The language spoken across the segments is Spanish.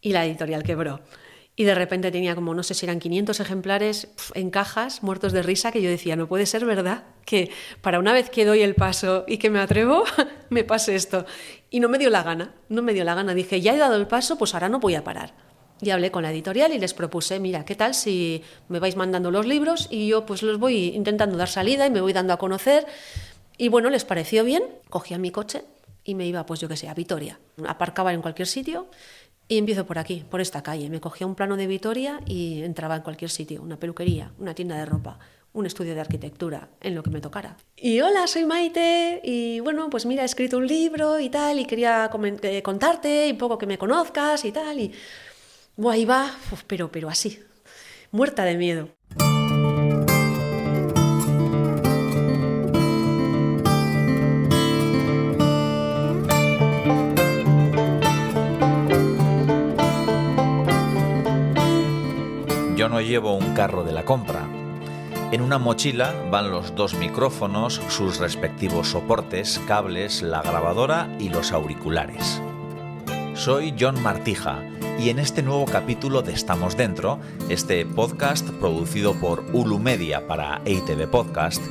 y la editorial quebró. Y de repente tenía como, no sé si eran 500 ejemplares en cajas, muertos de risa, que yo decía, no puede ser verdad que para una vez que doy el paso y que me atrevo, me pase esto. Y no me dio la gana, no me dio la gana. Dije, ya he dado el paso, pues ahora no voy a parar. Y hablé con la editorial y les propuse, mira, ¿qué tal si me vais mandando los libros y yo pues los voy intentando dar salida y me voy dando a conocer? Y bueno, les pareció bien, cogía mi coche y me iba, pues yo qué sé, a Vitoria. Aparcaba en cualquier sitio y empiezo por aquí, por esta calle. Me cogía un plano de Vitoria y entraba en cualquier sitio, una peluquería, una tienda de ropa, un estudio de arquitectura, en lo que me tocara. Y hola, soy Maite y bueno, pues mira, he escrito un libro y tal y quería eh, contarte y poco que me conozcas y tal y... Buah, ahí va, pero, pero así, muerta de miedo. Yo no llevo un carro de la compra. En una mochila van los dos micrófonos, sus respectivos soportes, cables, la grabadora y los auriculares. Soy John Martija y en este nuevo capítulo de Estamos Dentro, este podcast producido por Ulu Media para EITV Podcast,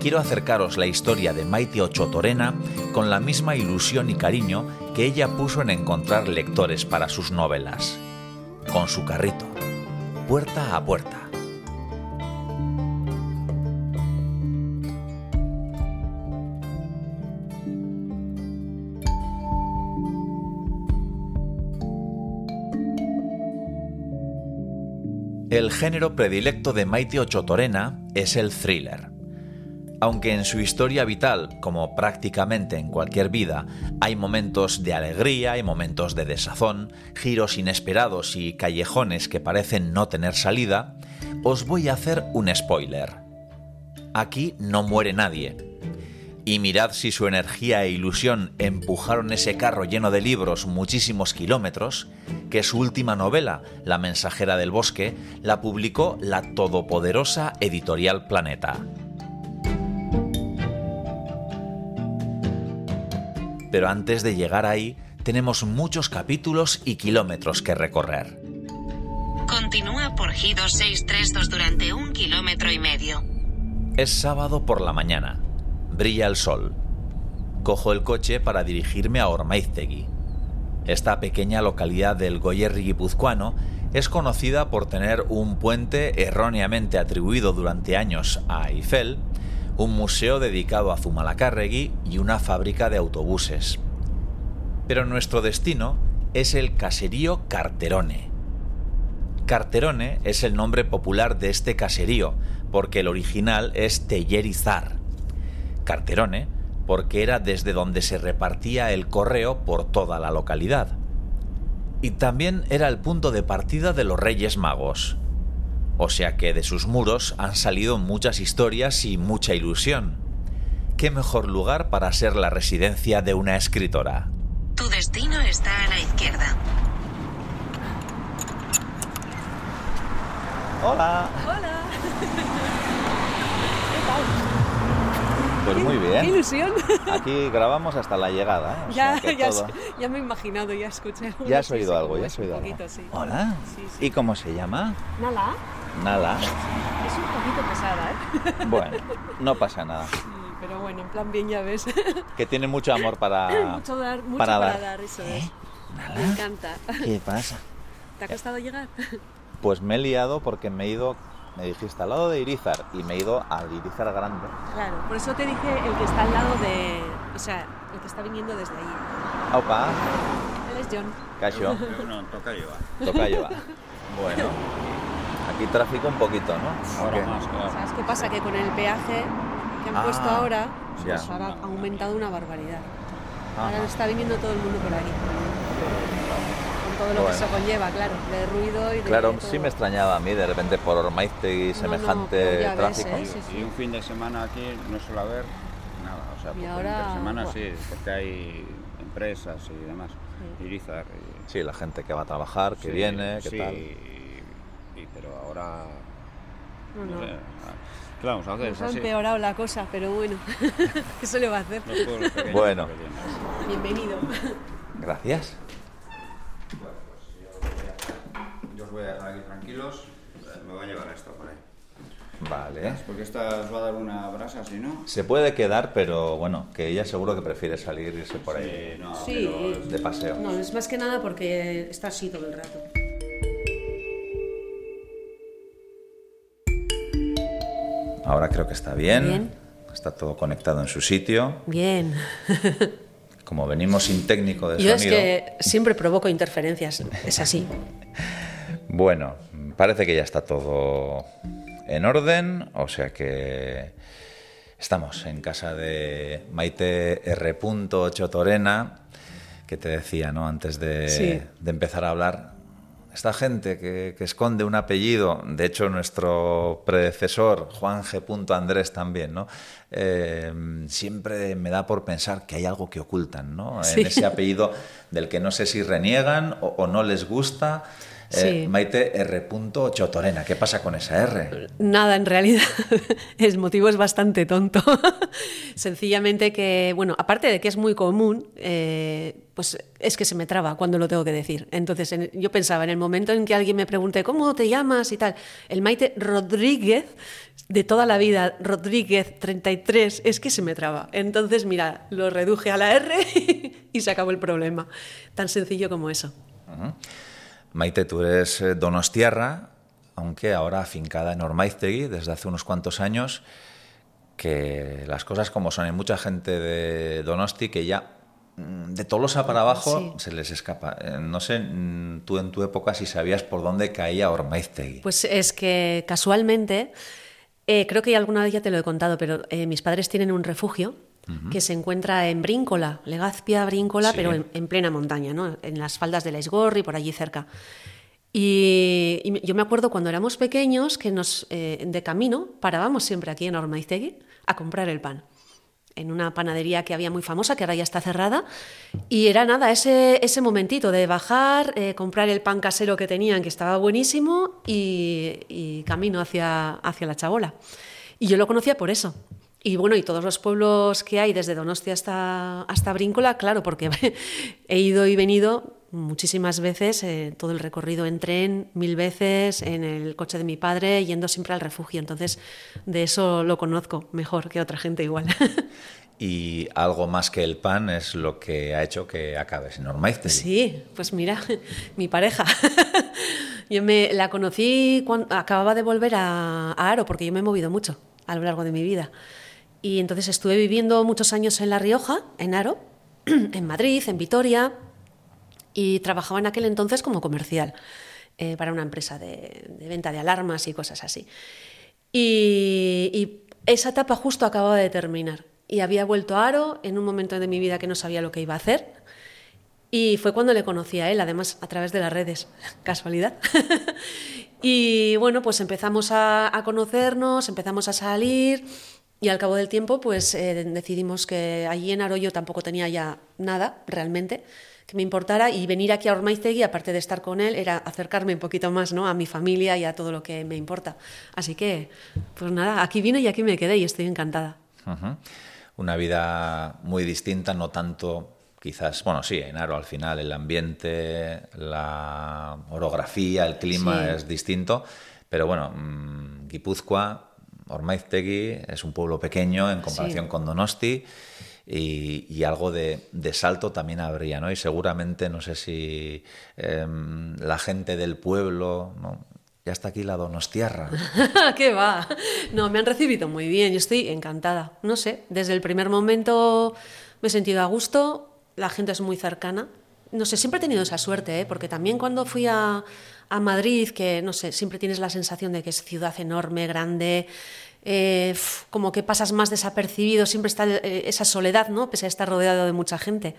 quiero acercaros la historia de Maite Ocho Torena con la misma ilusión y cariño que ella puso en encontrar lectores para sus novelas. Con su carrito puerta a puerta. El género predilecto de Maite Ochotorena es el thriller. Aunque en su historia vital, como prácticamente en cualquier vida, hay momentos de alegría y momentos de desazón, giros inesperados y callejones que parecen no tener salida, os voy a hacer un spoiler. Aquí no muere nadie. Y mirad si su energía e ilusión empujaron ese carro lleno de libros muchísimos kilómetros, que su última novela, La mensajera del bosque, la publicó la todopoderosa editorial Planeta. Pero antes de llegar ahí tenemos muchos capítulos y kilómetros que recorrer. Continúa por G2632 durante un kilómetro y medio. Es sábado por la mañana. Brilla el sol. Cojo el coche para dirigirme a Ormaiztegui. Esta pequeña localidad del Goyerri guipuzcoano es conocida por tener un puente erróneamente atribuido durante años a Eiffel un museo dedicado a Zumalacárregui y una fábrica de autobuses. Pero nuestro destino es el caserío Carterone. Carterone es el nombre popular de este caserío, porque el original es Tellerizar. Carterone, porque era desde donde se repartía el correo por toda la localidad. Y también era el punto de partida de los Reyes Magos, o sea que de sus muros han salido muchas historias y mucha ilusión. ¿Qué mejor lugar para ser la residencia de una escritora? Tu destino está a la izquierda. Hola. Hola. Pues muy bien. ¡Qué ilusión! Aquí grabamos hasta la llegada. ¿eh? ya, ya, me he imaginado, ya escuché. Ya has oído algo, ya has oído algo. Hola. ¿Y cómo se llama? Nala. Nala. Es un poquito pesada, ¿eh? Bueno, no pasa nada. Sí, pero bueno, en plan bien ya ves. Que tiene mucho amor para, mucho dar, mucho para, dar. eso es. ¿Eh? Me encanta. ¿Qué pasa? ¿Te ha costado llegar? Pues me he liado porque me he ido me dijiste al lado de Irizar y me he ido al Irizar grande. Claro, por eso te dije el que está al lado de. O sea, el que está viniendo desde allí. Aupa. Él es John. Cacho. No, toca llevar. Toca llevar. Bueno. Aquí tráfico un poquito, ¿no? Ahora más, claro. ¿Sabes qué pasa? Que con el peaje que han puesto ah, ahora, pues ha aumentado una barbaridad. Ahora está viniendo todo el mundo por aquí. Con todo lo que eso conlleva, claro, de ruido y de Claro, sí me extrañaba a mí de repente por Ormaizte y semejante tráfico. ¿eh? Y un fin de semana aquí no suele haber nada, o sea, por ahora, semana sí, porque hay empresas y demás. Irizar. Sí, la gente que va a trabajar, que viene, que tal pero ahora... No, no. Sé, ¿Qué vamos a hacer? Nos ha empeorado la cosa, pero bueno, ¿qué se le va a hacer? Bueno. Bienvenido. Gracias. voy a dejar aquí tranquilos. Me voy a llevar esto por ahí. Vale. Porque esta os va a dar una brasa, si no. Se puede quedar, pero bueno, que ella seguro que prefiere salir y irse por ahí Sí, no, Sí. pero- de paseo. No, es más que nada porque está así todo el rato. Ahora creo que está bien. Bien. Está todo conectado en su sitio. Bien. Como venimos sin técnico de Yo es sonido. que siempre provoco interferencias, es así. Bueno, parece que ya está todo en orden, o sea que estamos en casa de Maite R. Chotorena, que te decía, ¿no? Antes de, Sí. de empezar a hablar. Esta gente que, que esconde un apellido, de hecho nuestro predecesor, Juan G. Andrés también, ¿no? Eh, siempre me da por pensar que hay algo que ocultan, ¿no? Sí. En ese apellido del que no sé si reniegan o, o no les gusta. Eh, Sí. Maite R. Chotorena, ¿qué pasa con esa R? Nada, en realidad el motivo es bastante tonto. Sencillamente que, bueno, aparte de que es muy común, eh, pues es que se me traba cuando lo tengo que decir. Entonces en- yo pensaba, en el momento en que alguien me pregunte, ¿cómo te llamas? y tal, el Maite Rodríguez, de toda la vida, Rodríguez 33, es que se me traba. Entonces, mira, lo reduje a la R y se acabó el problema. Tan sencillo como eso. Maite, tú eres eh, donostiarra, aunque ahora afincada en Ormaiztegui desde hace unos cuantos años, que las cosas como son, hay mucha gente de Donosti que ya mm, de Tolosa para abajo Sí. se les escapa. Eh, No sé, mm, tú en tu época si sabías por dónde caía Ormaiztegui. Pues es que casualmente, eh, creo que alguna vez ya te lo he contado, pero eh, mis padres tienen un refugio que se encuentra en Bríncola, Legazpia, Bríncola, Sí. pero en, en plena montaña, ¿no? en las faldas de la Isgorri, por allí cerca. Y, yo me acuerdo cuando éramos pequeños que nos, eh, de camino parábamos siempre aquí en Ormaiztegui a comprar el pan en una panadería que había muy famosa, que ahora ya está cerrada. Y era nada, ese, ese momentito de bajar, eh, comprar el pan casero que tenían, que estaba buenísimo, y, y camino hacia, hacia la chabola. Y yo lo conocía por eso. Y bueno, y todos los pueblos que hay, desde Donostia hasta, hasta Bríncola, claro, porque he ido y venido muchísimas veces, eh, todo el recorrido en tren, mil veces, en el coche de mi padre, yendo siempre al refugio. Entonces, de eso lo conozco mejor que otra gente igual. Y algo más que el pan es lo que ha hecho que acabes en Ormaiztegui. Sí, pues mira, mi pareja. Yo me la conocí cuando acababa de volver a, a Aro, porque yo me he movido mucho a lo largo de mi vida. Y entonces estuve viviendo muchos años en La Rioja, en Aro, en Madrid, en Vitoria, y trabajaba en aquel entonces como comercial eh, para una empresa de, venta de alarmas y cosas así. Y, esa etapa justo acababa de terminar. Y había vuelto a Aro en un momento de mi vida que no sabía lo que iba a hacer. Y fue cuando le conocí a él, además a través de las redes, casualidad. y bueno, pues empezamos a conocernos, empezamos a salir y al cabo del tiempo pues eh, decidimos que allí en Aro yo tampoco tenía ya nada realmente que me importara y venir aquí a Ormaiztegui, aparte de estar con él, era acercarme un poquito más ¿no? a mi familia y a todo lo que me importa. Así que, pues nada, aquí vine y aquí me quedé y estoy encantada. Una vida muy distinta, no tanto, quizás, bueno, sí, en Aro al final el ambiente, la orografía, el clima Sí. es distinto, pero bueno, mm, Guipúzcoa, Ormaiztegui es un pueblo pequeño en comparación Sí. con Donosti. Y, y algo de, de salto también habría, ¿no? Y seguramente, no sé si em, la gente del pueblo, ¿no? Ya está aquí la Donostiarra. ¿Qué va? No, me han recibido muy bien, yo estoy encantada. No sé, desde el primer momento me he sentido a gusto, la gente es muy cercana. No sé, siempre he tenido esa suerte, ¿eh? porque también cuando fui a, a Madrid, que no sé, siempre tienes la sensación de que es ciudad enorme, grande, eh, como que pasas más desapercibido, siempre está eh, esa soledad, ¿no? Pese a estar rodeado de mucha gente.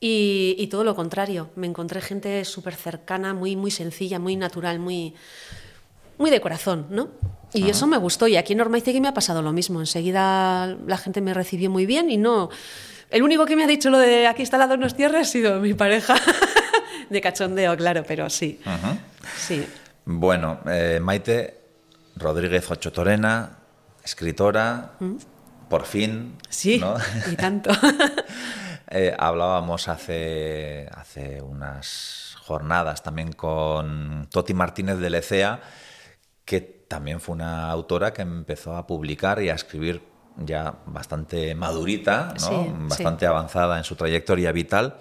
Y, y todo lo contrario, me encontré gente súper cercana, muy, muy sencilla, muy natural, muy, muy de corazón, ¿no? Y eso me gustó. Y aquí en Ormaiztegui me ha pasado lo mismo. Enseguida la gente me recibió muy bien y no... El único que me ha dicho lo de aquí está la Donostierra ha sido mi pareja. de cachondeo, claro, pero sí. Sí. Bueno, eh, Maite Rodríguez Ochotorena, escritora, por fin. Mm. Sí, ¿no? y tanto. Eh, hablábamos hace, hace unas jornadas también con Toti Martínez de Lecea, que también fue una autora que empezó a publicar y a escribir ya bastante madurita, bastante avanzada en su trayectoria vital.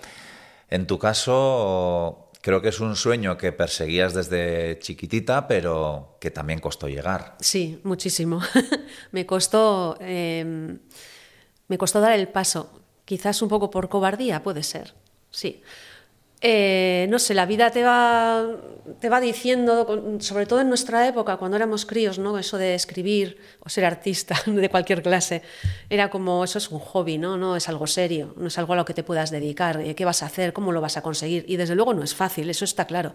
En tu caso, creo que es un sueño que perseguías desde chiquitita, pero que también costó llegar. Sí, muchísimo. me costó, em, me costó dar el paso. Quizás un poco por cobardía, puede ser. Sí. Eh, no sé, la vida te va, te va diciendo, sobre todo en nuestra época, cuando éramos críos, ¿no? eso de escribir o ser artista de cualquier clase, era como, eso es un hobby, ¿no? no es algo serio, no es algo a lo que te puedas dedicar, eh, qué vas a hacer, cómo lo vas a conseguir. Y desde luego no es fácil, eso está claro.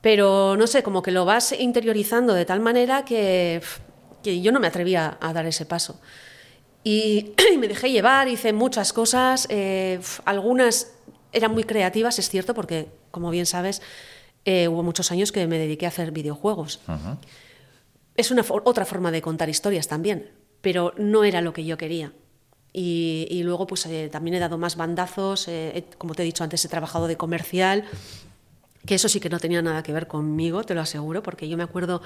Pero no sé, como que lo vas interiorizando de tal manera que, yo no me atrevía a dar ese paso. Y, me dejé llevar, hice muchas cosas, eh, algunas eran muy creativas, es cierto, porque, como bien sabes, eh, hubo muchos años que me dediqué a hacer videojuegos. Es una otra forma de contar historias también, pero no era lo que yo quería. Y, luego, pues eh, también he dado más bandazos, eh, como te he dicho antes, he trabajado de comercial, que eso sí que no tenía nada que ver conmigo, te lo aseguro, porque yo me acuerdo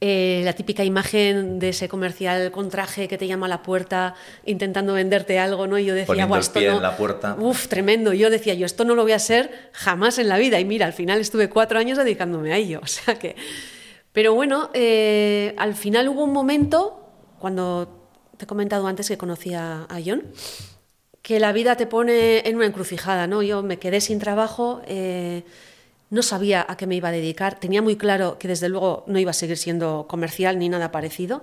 eh, la típica imagen de ese comercial con traje que te llama a la puerta intentando venderte algo, ¿no? Y yo decía, Poniendo esto en la puerta. Uf, tremendo. Yo decía, yo esto no lo voy a hacer jamás en la vida. Y mira, al final estuve cuatro años dedicándome a ello. O sea que... Pero bueno, eh, al final hubo un momento, cuando te he comentado antes que conocía a John, que la vida te pone en una encrucijada, ¿no? Yo me quedé sin trabajo... Eh, no sabía a qué me iba a dedicar, tenía muy claro que desde luego no iba a seguir siendo comercial ni nada parecido.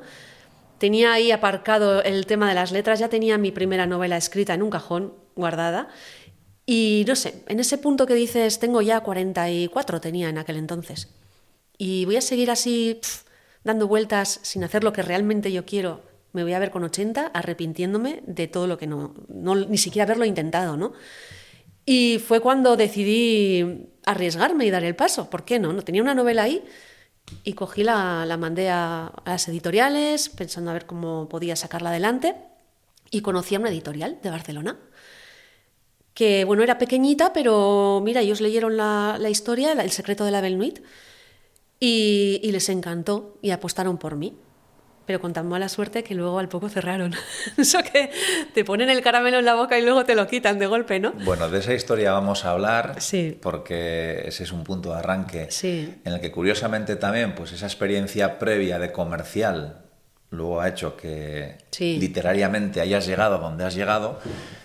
Tenía ahí aparcado el tema de las letras, ya tenía mi primera novela escrita en un cajón guardada. Y no sé, en ese punto que dices, tengo ya 44, tenía en aquel entonces. Y voy a seguir así dando vueltas sin hacer lo que realmente yo quiero. Me voy a ver con 80 arrepintiéndome de todo lo que no, no ni siquiera haberlo intentado, ¿no? Y fue cuando decidí arriesgarme y dar el paso. ¿Por qué no? No tenía una novela ahí y cogí la, la mandé a, las editoriales pensando a ver cómo podía sacarla adelante y conocí a una editorial de Barcelona que bueno era pequeñita pero mira ellos leyeron la, la historia El secreto de la Belnuit y, y les encantó y apostaron por mí pero con tan mala suerte que luego al poco cerraron. Eso que te ponen el caramelo en la boca y luego te lo quitan de golpe, ¿no? Bueno, de esa historia vamos a hablar, sí. porque ese es un punto de arranque sí. en el que curiosamente también, pues esa experiencia previa de comercial luego ha hecho que literariamente hayas llegado a donde has llegado,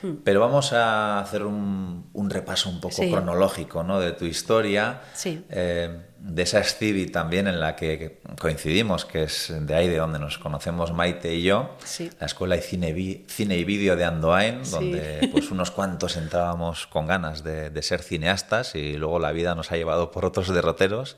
hmm. pero vamos a hacer un, repaso un poco cronológico ¿no? de tu historia. Sí. Eh, de esa Stevie también en la que coincidimos, que es de ahí de donde nos conocemos Maite y yo, la Escuela de Cine, Cine y Vídeo de Andoain, donde pues unos cuantos entrábamos con ganas de, ser cineastas y luego la vida nos ha llevado por otros derroteros.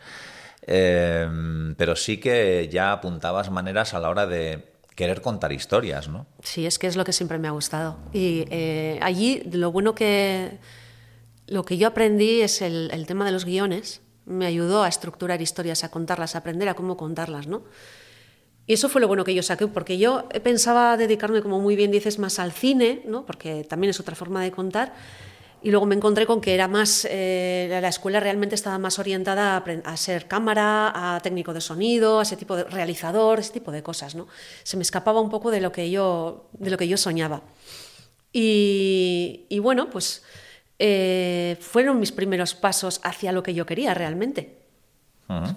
Em, pero sí que ya apuntabas maneras a la hora de querer contar historias, ¿no? Sí, es que es lo que siempre me ha gustado. Y eh, allí lo bueno que... Lo que yo aprendí es el, el tema de los guiones, me ayudó a estructurar historias, a contarlas, a aprender a cómo contarlas, ¿no? Y eso fue lo bueno que yo saqué, porque yo pensaba dedicarme, como muy bien dices, más al cine, ¿no? porque también es otra forma de contar, y luego me encontré con que era más, eh, la escuela realmente estaba más orientada a, ser cámara, a técnico de sonido, a ese tipo de realizador, ese tipo de cosas, ¿no? Se me escapaba un poco de lo que yo, de lo que yo soñaba. Y, y bueno, pues eh, fueron mis primeros pasos hacia lo que yo quería realmente.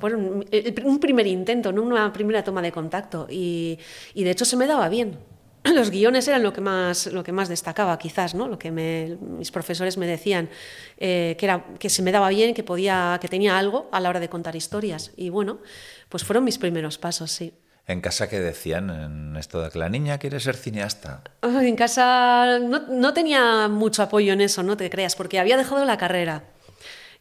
Fueron un primer intento, ¿no? una primera toma de contacto. Y, de hecho se me daba bien. Los guiones eran lo que más, lo que más destacaba, quizás, ¿no? Lo que mis profesores me decían, eh, que, era, que se me daba bien, que, podía, que tenía algo a la hora de contar historias. Y bueno, pues fueron mis primeros pasos, sí. ¿En casa qué decían en esto de que la niña quiere ser cineasta? En casa no, tenía mucho apoyo en eso, no te creas, porque había dejado la carrera.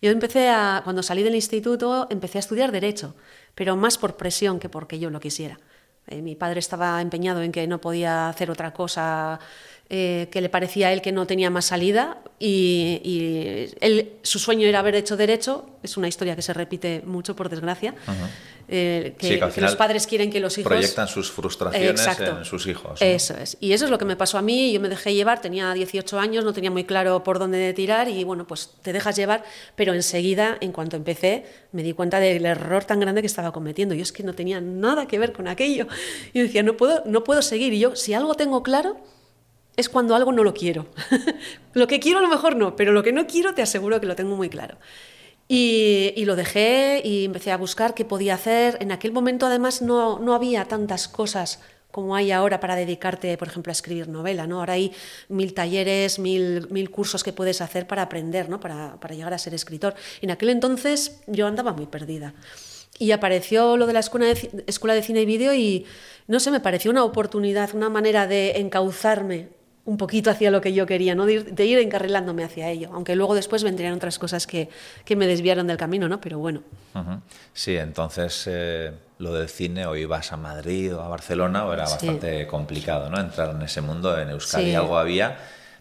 Yo empecé a, cuando salí del instituto, empecé a estudiar Derecho, pero más por presión que porque yo lo quisiera. Eh, mi padre estaba empeñado en que no podía hacer otra cosa eh, que le parecía a él que no tenía más salida y, él, su sueño era haber hecho derecho, es una historia que se repite mucho por desgracia, eh, que, los padres quieren que los hijos... Proyectan sus frustraciones en sus hijos. Eso es, y eso es lo que me pasó a mí, yo me dejé llevar, tenía 18 años, no tenía muy claro por dónde tirar y bueno, pues te dejas llevar, pero enseguida, en cuanto empecé, me di cuenta del error tan grande que estaba cometiendo, yo es que no tenía nada que ver con aquello, y decía, no puedo, no puedo seguir, y yo, si algo tengo claro es cuando algo no lo quiero. lo que quiero a lo mejor no, pero lo que no quiero te aseguro que lo tengo muy claro. Y, lo dejé y empecé a buscar qué podía hacer. En aquel momento además no, no había tantas cosas como hay ahora para dedicarte, por ejemplo, a escribir novela. ¿no? Ahora hay mil talleres, mil, mil cursos que puedes hacer para aprender, ¿no? para, para llegar a ser escritor. En aquel entonces yo andaba muy perdida. Y apareció lo de la escuela de, escuela de cine y vídeo y, no sé, me pareció una oportunidad, una manera de encauzarme un poquito hacia lo que yo quería, ¿no? de, ir, encarrilándome hacia ello, aunque luego después vendrían otras cosas que, que me desviaron del camino, ¿no? pero bueno. Sí, entonces eh, lo del cine o ibas a Madrid o a Barcelona o era bastante complicado ¿no? entrar en ese mundo, en Euskadi algo había,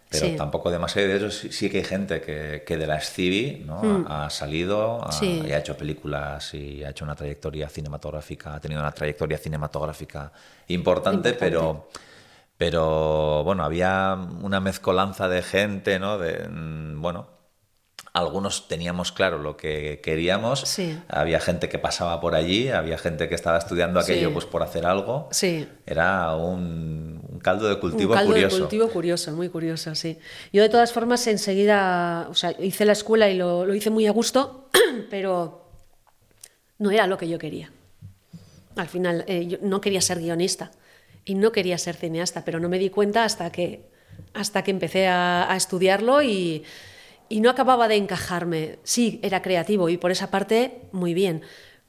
pero tampoco demasiado. De hecho, sí, que hay gente que, que de la SCIVI ¿no? Hmm. ha, salido y ha hecho películas y ha hecho una trayectoria cinematográfica, ha tenido una trayectoria cinematográfica importante. pero pero bueno, había una mezcolanza de gente, ¿no? De, mm, bueno, algunos teníamos claro lo que queríamos, sí. había gente que pasaba por allí, había gente que estaba estudiando aquello pues por hacer algo. Sí. Era un, caldo de cultivo un caldo curioso. de cultivo curioso, muy curioso, sí. Yo de todas formas enseguida, o sea, hice la escuela y lo, lo hice muy a gusto, pero no era lo que yo quería. Al final, eh, yo no quería ser guionista y no quería ser cineasta, pero no me di cuenta hasta que, hasta que empecé a, estudiarlo y, no acababa de encajarme. Sí, era creativo y por esa parte muy bien,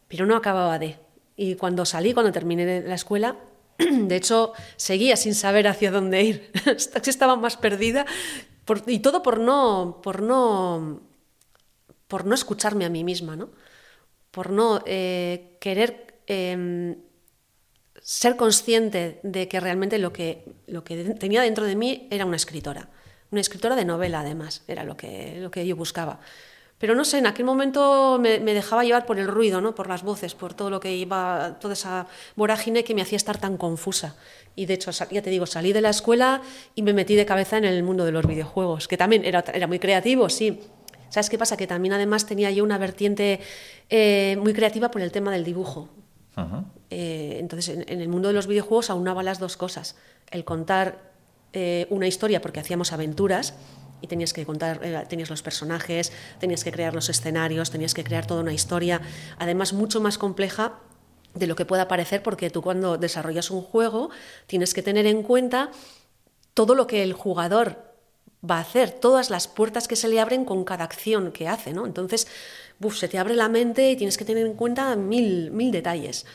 pero no acababa de. Y cuando salí, cuando terminé la escuela, de hecho, seguía sin saber hacia dónde ir. Estaba más perdida y todo por no, por no, por no escucharme a mí misma, ¿no? Por no eh, querer em, ser consciente de que realmente lo que, lo que tenía dentro de mí era una escritora. Una escritora de novela, además, era lo que, lo que yo buscaba. Pero no sé, en aquel momento me, dejaba llevar por el ruido, ¿no? por las voces, por todo lo que iba, toda esa vorágine que me hacía estar tan confusa. Y de hecho, ya te digo, salí de la escuela y me metí de cabeza en el mundo de los videojuegos, que también era, era muy creativo, sí. ¿Sabes qué pasa? Que también además tenía yo una vertiente eh, muy creativa por el tema del dibujo. Eh, entonces, en, el mundo de los videojuegos aunaba las dos cosas. El contar eh, una historia, porque hacíamos aventuras, y tenías que contar, eh, tenías los personajes, tenías que crear los escenarios, tenías que crear toda una historia, además mucho más compleja de lo que pueda parecer, porque tú cuando desarrollas un juego tienes que tener en cuenta todo lo que el jugador va a hacer, todas las puertas que se le abren con cada acción que hace, ¿no? Entonces, se te abre la mente y tienes que tener en cuenta mil, mil detalles.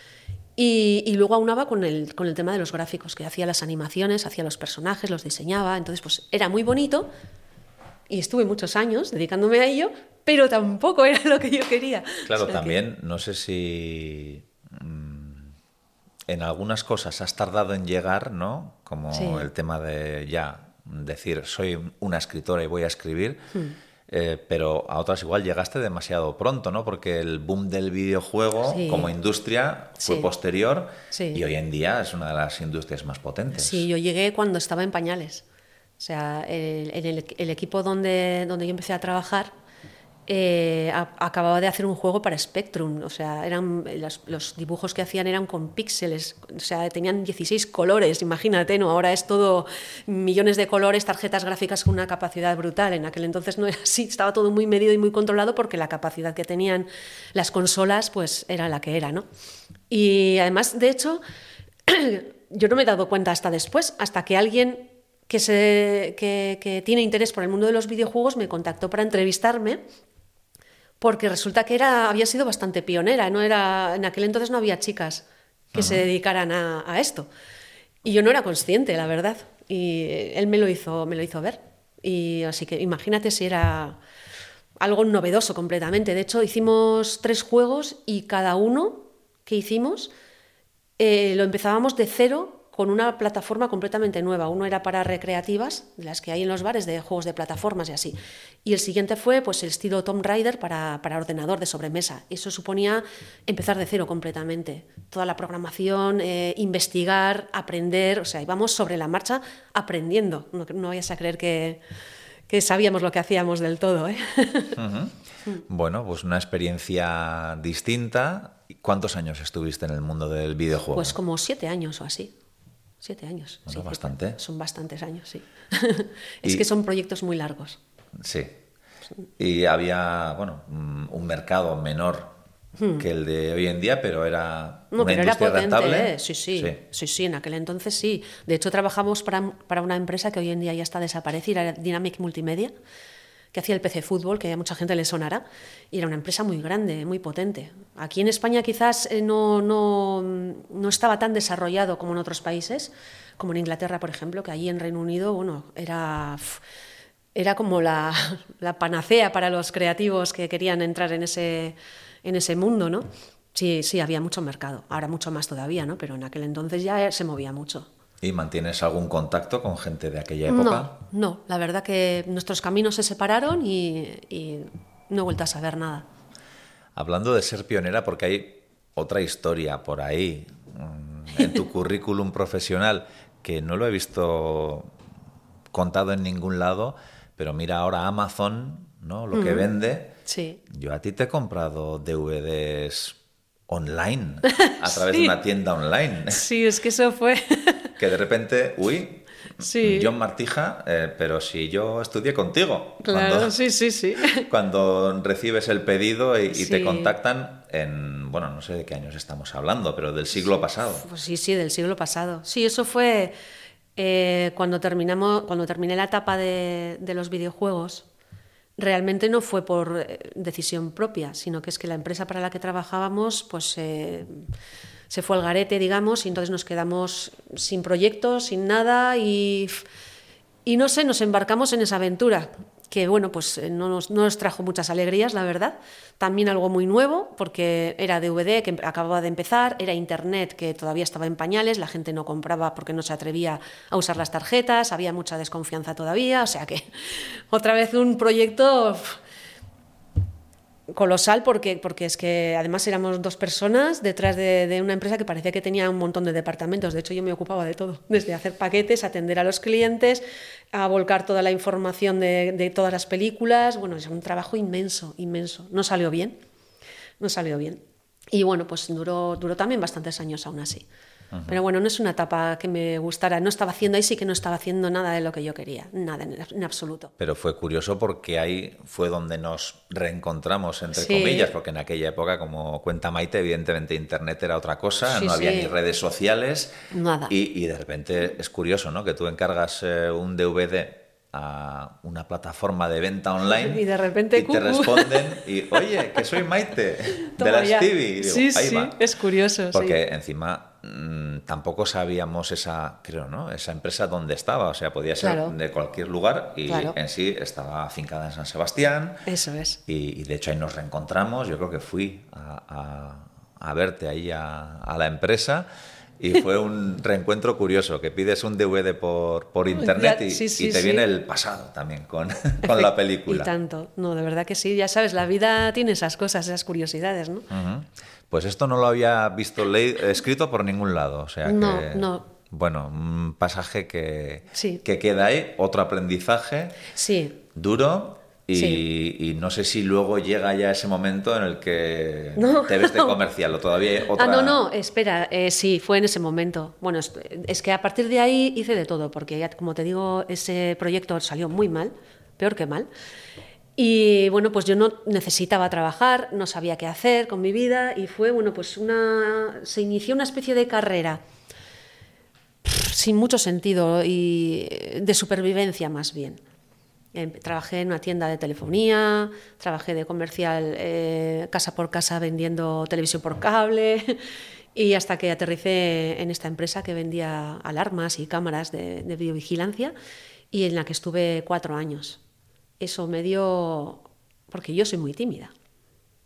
Y, luego aunaba con el, con el tema de los gráficos, que hacía las animaciones, hacía los personajes, los diseñaba, entonces pues era muy bonito y estuve muchos años dedicándome a ello, pero tampoco era lo que yo quería. Claro, también no sé si mm, en algunas cosas has tardado en llegar, ¿no? Como el tema de ya decir, soy una escritora y voy a escribir. Hmm. Eh, pero a otras igual llegaste demasiado pronto, ¿no? Porque el boom del videojuego como industria fue posterior y hoy en día es una de las industrias más potentes. Sí, yo llegué cuando estaba en pañales. O sea, en el, equipo donde, donde yo empecé a trabajar, eh, acababa de hacer un juego para Spectrum, o sea, eran los, dibujos que hacían eran con píxeles, o sea, tenían 16 colores, imagínate, ¿no? Ahora es todo millones de colores, tarjetas gráficas con una capacidad brutal. En aquel entonces no era así, estaba todo muy medido y muy controlado porque la capacidad que tenían las consolas pues era la que era, ¿no? Y además, de hecho, yo no me he dado cuenta hasta después, hasta que alguien que, que tiene interés por el mundo de los videojuegos me contactó para entrevistarme porque resulta que era, había sido bastante pionera, no era, en aquel entonces no había chicas que se dedicaran a, esto. Y yo no era consciente, la verdad. Y él me lo hizo, me lo hizo ver. Y así que imagínate si era algo novedoso completamente. De hecho, hicimos tres juegos y cada uno que hicimos eh, lo empezábamos de cero con una plataforma completamente nueva. Uno era para recreativas, de las que hay en los bares, de juegos de plataformas y así. Y el siguiente fue pues, el estilo Tomb Raider para, para ordenador de sobremesa. Eso suponía empezar de cero completamente. Toda la programación, eh, investigar, aprender, o sea, íbamos sobre la marcha aprendiendo. No, no vayas a creer que, que sabíamos lo que hacíamos del todo. ¿eh? Bueno, pues una experiencia distinta. ¿Cuántos años estuviste en el mundo del videojuego? Pues como siete años o así. Siete años. Bueno, bastante. Son bastantes años, sí. es que son proyectos muy largos. Sí. Y había, bueno, un mercado menor hmm. que el de hoy en día, pero era no, pero era potente, ¿eh? sí, sí, sí, sí, en aquel entonces sí. De hecho, trabajamos para, para, una empresa que hoy en día ya está desaparecida, era Dynamic Multimedia, que hacía el PC Fútbol, que a mucha gente le sonará, y era una empresa muy grande, muy potente. Aquí en España quizás eh, no, no, no estaba tan desarrollado como en otros países, como en Inglaterra, por ejemplo, que allí en Reino Unido, bueno, era, era como la, la panacea para los creativos que querían entrar en ese, en ese mundo, ¿no? Sí, sí, había mucho mercado, ahora mucho más todavía, ¿no? Pero en aquel entonces ya se movía mucho. ¿Y mantienes algún contacto con gente de aquella época? No, no. la verdad que nuestros caminos se separaron y, no he vuelto a saber nada. Hablando de ser pionera, porque hay otra historia por ahí mm, en tu currículum profesional que no lo he visto contado en ningún lado, pero mira ahora Amazon, ¿no? Lo que vende. Sí. Yo a ti te he comprado DVDs online, a través de una tienda online. Sí, es que eso fue que de repente, uy, John Martija, eh, pero si yo estudié contigo. Claro, sí, sí, sí. Cuando recibes el pedido y, te contactan en, bueno, no sé de qué años estamos hablando, pero del siglo pasado. Pues sí, sí, del siglo pasado. Sí, eso fue eh, cuando terminamos, cuando terminé la etapa de, de, los videojuegos. Realmente no fue por eh, decisión propia, sino que es que la empresa para la que trabajábamos, pues se fue al garete, digamos, y entonces nos quedamos sin proyectos, sin nada y, y no sé, nos embarcamos en esa aventura que bueno, pues eh, no nos, no nos, trajo muchas alegrías, la verdad. También algo muy nuevo, porque era DVD que acababa de empezar, era Internet que todavía estaba en pañales, la gente no compraba porque no se atrevía a usar las tarjetas, había mucha desconfianza todavía, o sea que otra vez un proyecto colosal porque, porque es que además éramos dos personas detrás de, una empresa que parecía que tenía un montón de departamentos. De hecho, yo me ocupaba de todo, desde hacer paquetes, atender a los clientes, a volcar toda la información de, de todas las películas. Bueno, es un trabajo inmenso, inmenso. No salió bien, no salió bien. Y bueno, pues duró, duró también bastantes años aún así. Pero bueno, no es una etapa que me gustara. No estaba haciendo ahí, sí que no estaba haciendo nada de lo que yo quería, nada en, absoluto. Pero fue curioso porque ahí fue donde nos reencontramos, entre comillas, porque en aquella época, como cuenta Maite, evidentemente Internet era otra cosa, no había ni redes sociales. Nada. Y, de repente es curioso, ¿no? Que tú encargas eh, un DVD a una plataforma de venta online y de repente te responden y oye que soy Maite de las TV sí sí es curioso porque encima Mm, tampoco sabíamos esa, creo, ¿no? Esa empresa dónde estaba. O sea, podía ser de cualquier lugar y en sí estaba afincada en San Sebastián. Eso es. Y, de hecho ahí nos reencontramos. Yo creo que fui a, verte ahí a, la empresa. Y fue un reencuentro curioso, que pides un DVD por, por internet y, te viene el pasado también con, con, la película. Y tanto, no, de verdad que sí, ya sabes, la vida tiene esas cosas, esas curiosidades, ¿no? Pues esto no lo había visto escrito por ningún lado. O sea no, que, no. Bueno, un pasaje que, que queda ahí, otro aprendizaje sí. duro. Y, no sé si luego llega ya ese momento en el que te ves de comercial o todavía otra... Ah, no, no, espera, eh, sí, fue en ese momento. Bueno, es, es, que a partir de ahí hice de todo, porque ya, como te digo, ese proyecto salió muy mal, peor que mal. Y bueno, pues yo no necesitaba trabajar, no sabía qué hacer con mi vida y fue, bueno, pues una, se inició una especie de carrera sin mucho sentido y de supervivencia más bien. Em, trabajé en una tienda de telefonía, trabajé de comercial eh, casa por casa vendiendo televisión por cable y hasta que aterricé en esta empresa que vendía alarmas y cámaras de, de videovigilancia y en la que estuve cuatro años eso me dio, porque yo soy muy tímida,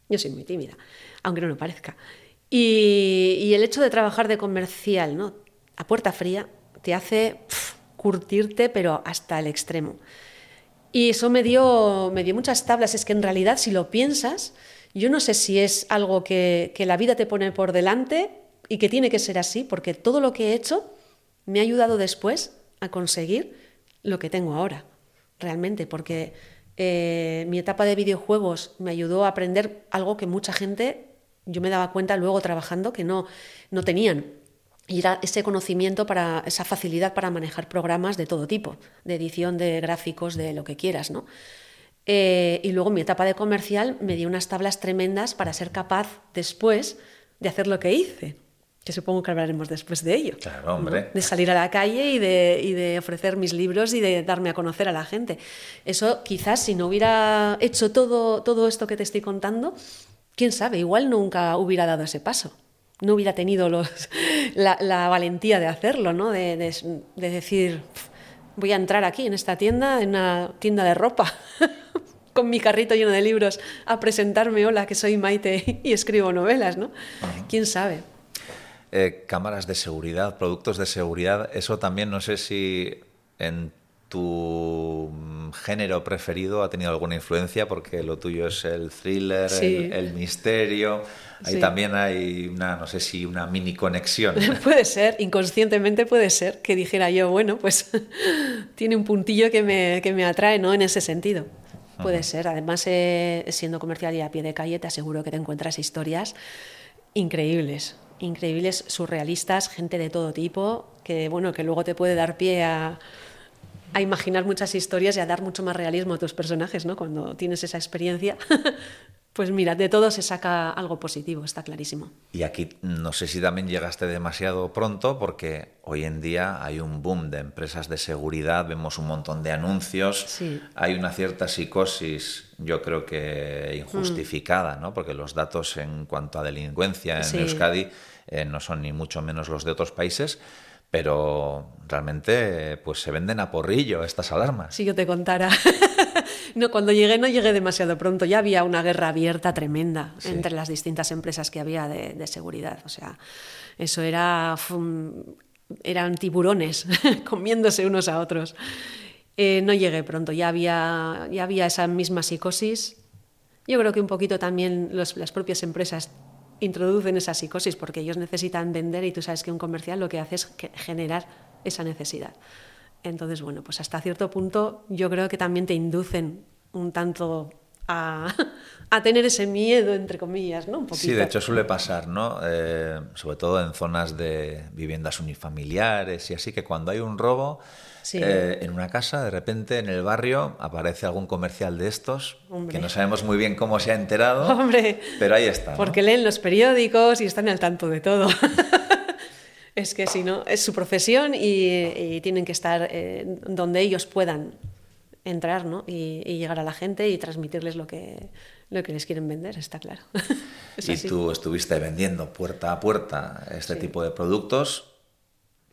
yo soy muy tímida, aunque no lo parezca. Y, el hecho de trabajar de comercial, ¿no? a puerta fría, te hace curtirte, pero hasta el extremo. Y eso me dio, me dio muchas tablas. Es que en realidad, si lo piensas, yo no sé si es algo que, que la vida te pone por delante y que tiene que ser así, porque todo lo que he hecho me ha ayudado después a conseguir lo que tengo ahora, realmente, porque eh, mi etapa de videojuegos me ayudó a aprender algo que mucha gente, yo me daba cuenta luego trabajando, que no, no tenían. Y era ese conocimiento para, esa facilidad para manejar programas de todo tipo, de edición, de gráficos, de lo que quieras, ¿no? Eh, y luego mi etapa de comercial me dio unas tablas tremendas para ser capaz después de hacer lo que hice que supongo que hablaremos después de ello. Claro, hombre. De salir a la calle y de, y de, ofrecer mis libros y de darme a conocer a la gente. Eso quizás si no hubiera hecho todo, todo esto que te estoy contando, quién sabe, igual nunca hubiera dado ese paso. No hubiera tenido los, la, la, valentía de hacerlo, ¿no? de, de, de decir, voy a entrar aquí en esta tienda, en una tienda de ropa. con mi carrito lleno de libros a presentarme, hola, que soy Maite y escribo novelas, ¿no? ¿Quién sabe? Eh, cámaras de seguridad, productos de seguridad, eso también no sé si en tu género preferido ha tenido alguna influencia porque lo tuyo es el thriller, sí. el, el, misterio. Ahí sí. también hay una, no sé si una mini conexión. puede ser, inconscientemente puede ser que dijera yo, bueno, pues tiene un puntillo que me, que me atrae, ¿no? En ese sentido. Puede uh -huh. ser. Además, eh, siendo comercial y a pie de calle, te aseguro que te encuentras historias increíbles increíbles, surrealistas, gente de todo tipo, que bueno, que luego te puede dar pie a, imaginar muchas historias y a dar mucho más realismo a tus personajes, ¿no? Cuando tienes esa experiencia. Pues mira, de todo se saca algo positivo, está clarísimo. Y aquí no sé si también llegaste demasiado pronto, porque hoy en día hay un boom de empresas de seguridad, vemos un montón de anuncios, sí. hay una cierta psicosis, yo creo que injustificada, mm. ¿no? porque los datos en cuanto a delincuencia en sí. Euskadi eh, no son ni mucho menos los de otros países pero realmente pues se venden a porrillo estas alarmas. Si yo te contara. no, cuando llegué no llegué demasiado pronto, ya había una guerra abierta tremenda sí. entre las distintas empresas que había de, de seguridad. O sea, eso era. eran tiburones comiéndose unos a otros. Eh, no llegué pronto, ya había, ya había esa misma psicosis. Yo creo que un poquito también los, las propias empresas introducen esa psicosis porque ellos necesitan vender y tú sabes que un comercial lo que hace es generar esa necesidad. Entonces, bueno, pues hasta cierto punto yo creo que también te inducen un tanto a, a tener ese miedo, entre comillas, ¿no? Un poquito. Sí, de hecho suele pasar, ¿no? Eh, sobre todo en zonas de viviendas unifamiliares y así, que cuando hay un robo sí. eh, en una casa, de repente en el barrio aparece algún comercial de estos, Hombre. que no sabemos muy bien cómo se ha enterado, Hombre, pero ahí está. ¿no? Porque leen los periódicos y están al tanto de todo. es que si no, es su profesión y, y tienen que estar eh, donde ellos puedan entrar ¿no? y, y, llegar a la gente y transmitirles lo que, lo que les quieren vender, está claro. y así. tú estuviste vendiendo puerta a puerta este sí. tipo de productos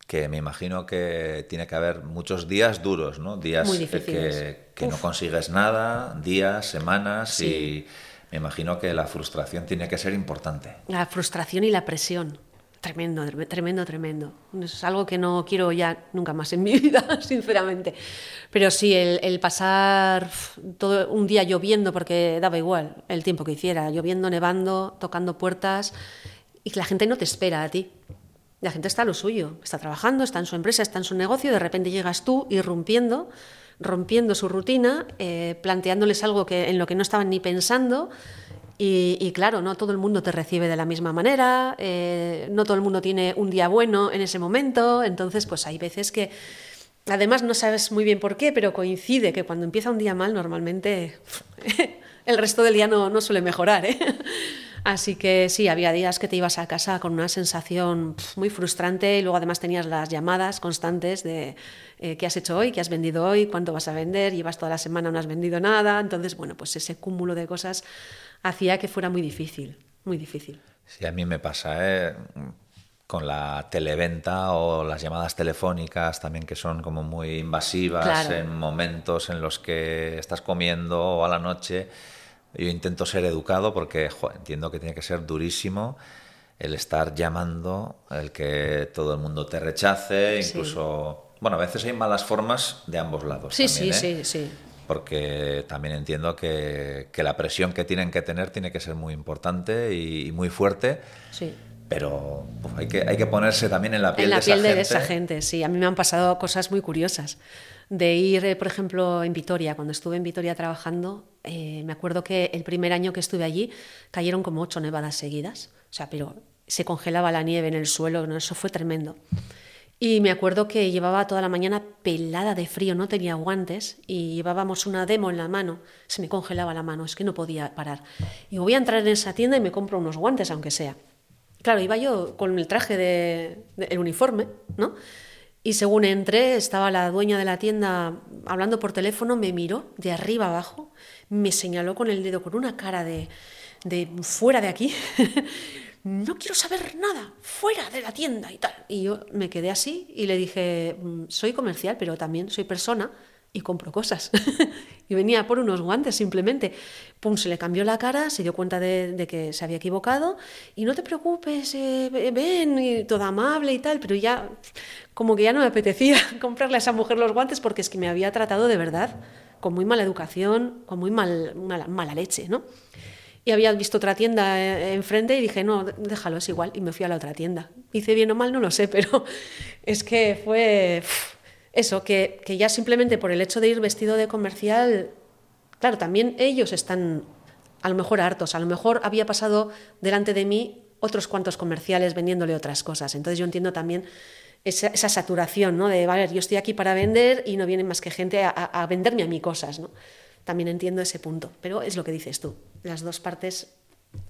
que me imagino que tiene que haber muchos días duros, ¿no? Días que, que no consigues nada, días, semanas sí. y me imagino que la frustración tiene que ser importante. La frustración y la presión. Tremendo, tremendo, tremendo. Es algo que no quiero ya nunca más en mi vida, sinceramente. Pero sí, el, pasar todo un día lloviendo, porque daba igual el tiempo que hiciera, lloviendo, nevando, tocando puertas, y que la gente no te espera a ti. La gente está a lo suyo, está trabajando, está en su empresa, está en su negocio, y de repente llegas tú irrumpiendo, rompiendo su rutina, eh, planteándoles algo que, en lo que no estaban ni pensando. Y, claro, no todo el mundo te recibe de la misma manera, eh, no todo el mundo tiene un día bueno en ese momento, entonces pues hay veces que además no sabes muy bien por qué, pero coincide que cuando empieza un día mal normalmente el resto del día no, no suele mejorar. ¿eh? Así que sí, había días que te ibas a casa con una sensación muy frustrante y luego además tenías las llamadas constantes de eh, qué has hecho hoy, qué has vendido hoy, cuánto vas a vender, llevas toda la semana no has vendido nada, entonces bueno, pues ese cúmulo de cosas hacía que fuera muy difícil, muy difícil. Sí, a mí me pasa, ¿eh? con la televenta o las llamadas telefónicas también que son como muy invasivas claro. en momentos en los que estás comiendo o a la noche. Yo intento ser educado porque jo, entiendo que tiene que ser durísimo el estar llamando, el que todo el mundo te rechace, incluso... Bueno, a veces hay malas formas de ambos lados. Sí, también, sí, ¿eh? sí, sí. Porque también entiendo que, que, la presión que tienen que tener tiene que ser muy importante y, y muy fuerte. Sí. Pero pues, hay, que, hay que ponerse también en la piel, en la de, piel esa de gente. esa gente. Sí, a mí me han pasado cosas muy curiosas. De ir, eh, por ejemplo, en Vitoria, cuando estuve en Vitoria trabajando, eh, me acuerdo que el primer año que estuve allí cayeron como ocho nevadas seguidas. O sea, pero se congelaba la nieve en el suelo, ¿no? eso fue tremendo. Y me acuerdo que llevaba toda la mañana pelada de frío, no tenía guantes y llevábamos una demo en la mano, se me congelaba la mano, es que no podía parar. Y voy a entrar en esa tienda y me compro unos guantes, aunque sea. Claro, iba yo con el traje de, de el uniforme, ¿no? Y según entré, estaba la dueña de la tienda hablando por teléfono, me miró de arriba abajo, me señaló con el dedo con una cara de, de fuera de aquí. no quiero saber nada, fuera de la tienda y tal. Y yo me quedé así y le dije, soy comercial, pero también soy persona y compro cosas. y venía por unos guantes simplemente. Pum, se le cambió la cara, se dio cuenta de, de que se había equivocado y no te preocupes, eh, ven, y toda amable y tal, pero ya como que ya no me apetecía comprarle a esa mujer los guantes porque es que me había tratado de verdad con muy mala educación, con muy mal, mala, leche, ¿no? Y había visto otra tienda eh, enfrente y dije, no, déjalo, es igual. Y me fui a la otra tienda. Hice bien o mal, no lo sé, pero es que fue eso, que, que ya simplemente por el hecho de ir vestido de comercial, claro, también ellos están a lo mejor hartos, a lo mejor había pasado delante de mí otros cuantos comerciales vendiéndole otras cosas. Entonces yo entiendo también esa, esa saturación, ¿no? De, vale, yo estoy aquí para vender y no viene más que gente a, venderme a mí cosas, ¿no? También entiendo ese punto, pero es lo que dices tú, las dos partes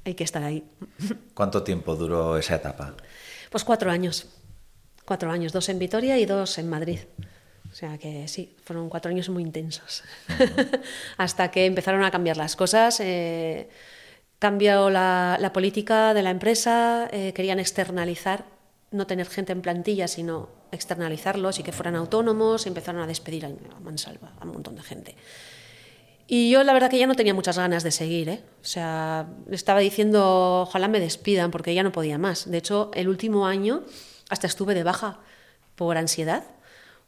hay que estar ahí. ¿Cuánto tiempo duró esa etapa? Pues cuatro años, cuatro años, dos en Vitoria y dos en Madrid. O sea que sí, fueron cuatro años muy intensos. Uh -huh. Hasta que empezaron a cambiar las cosas. Eh, cambió la, la, política de la empresa, eh, querían externalizar, no tener gente en plantilla, sino externalizarlos y que fueran autónomos. Empezaron a despedir a, a mansalva a un montón de gente. Y yo la verdad que ya no tenía muchas ganas de seguir, ¿eh? O sea, estaba diciendo, ojalá me despidan porque ya no podía más. De hecho, el último año hasta estuve de baja por ansiedad,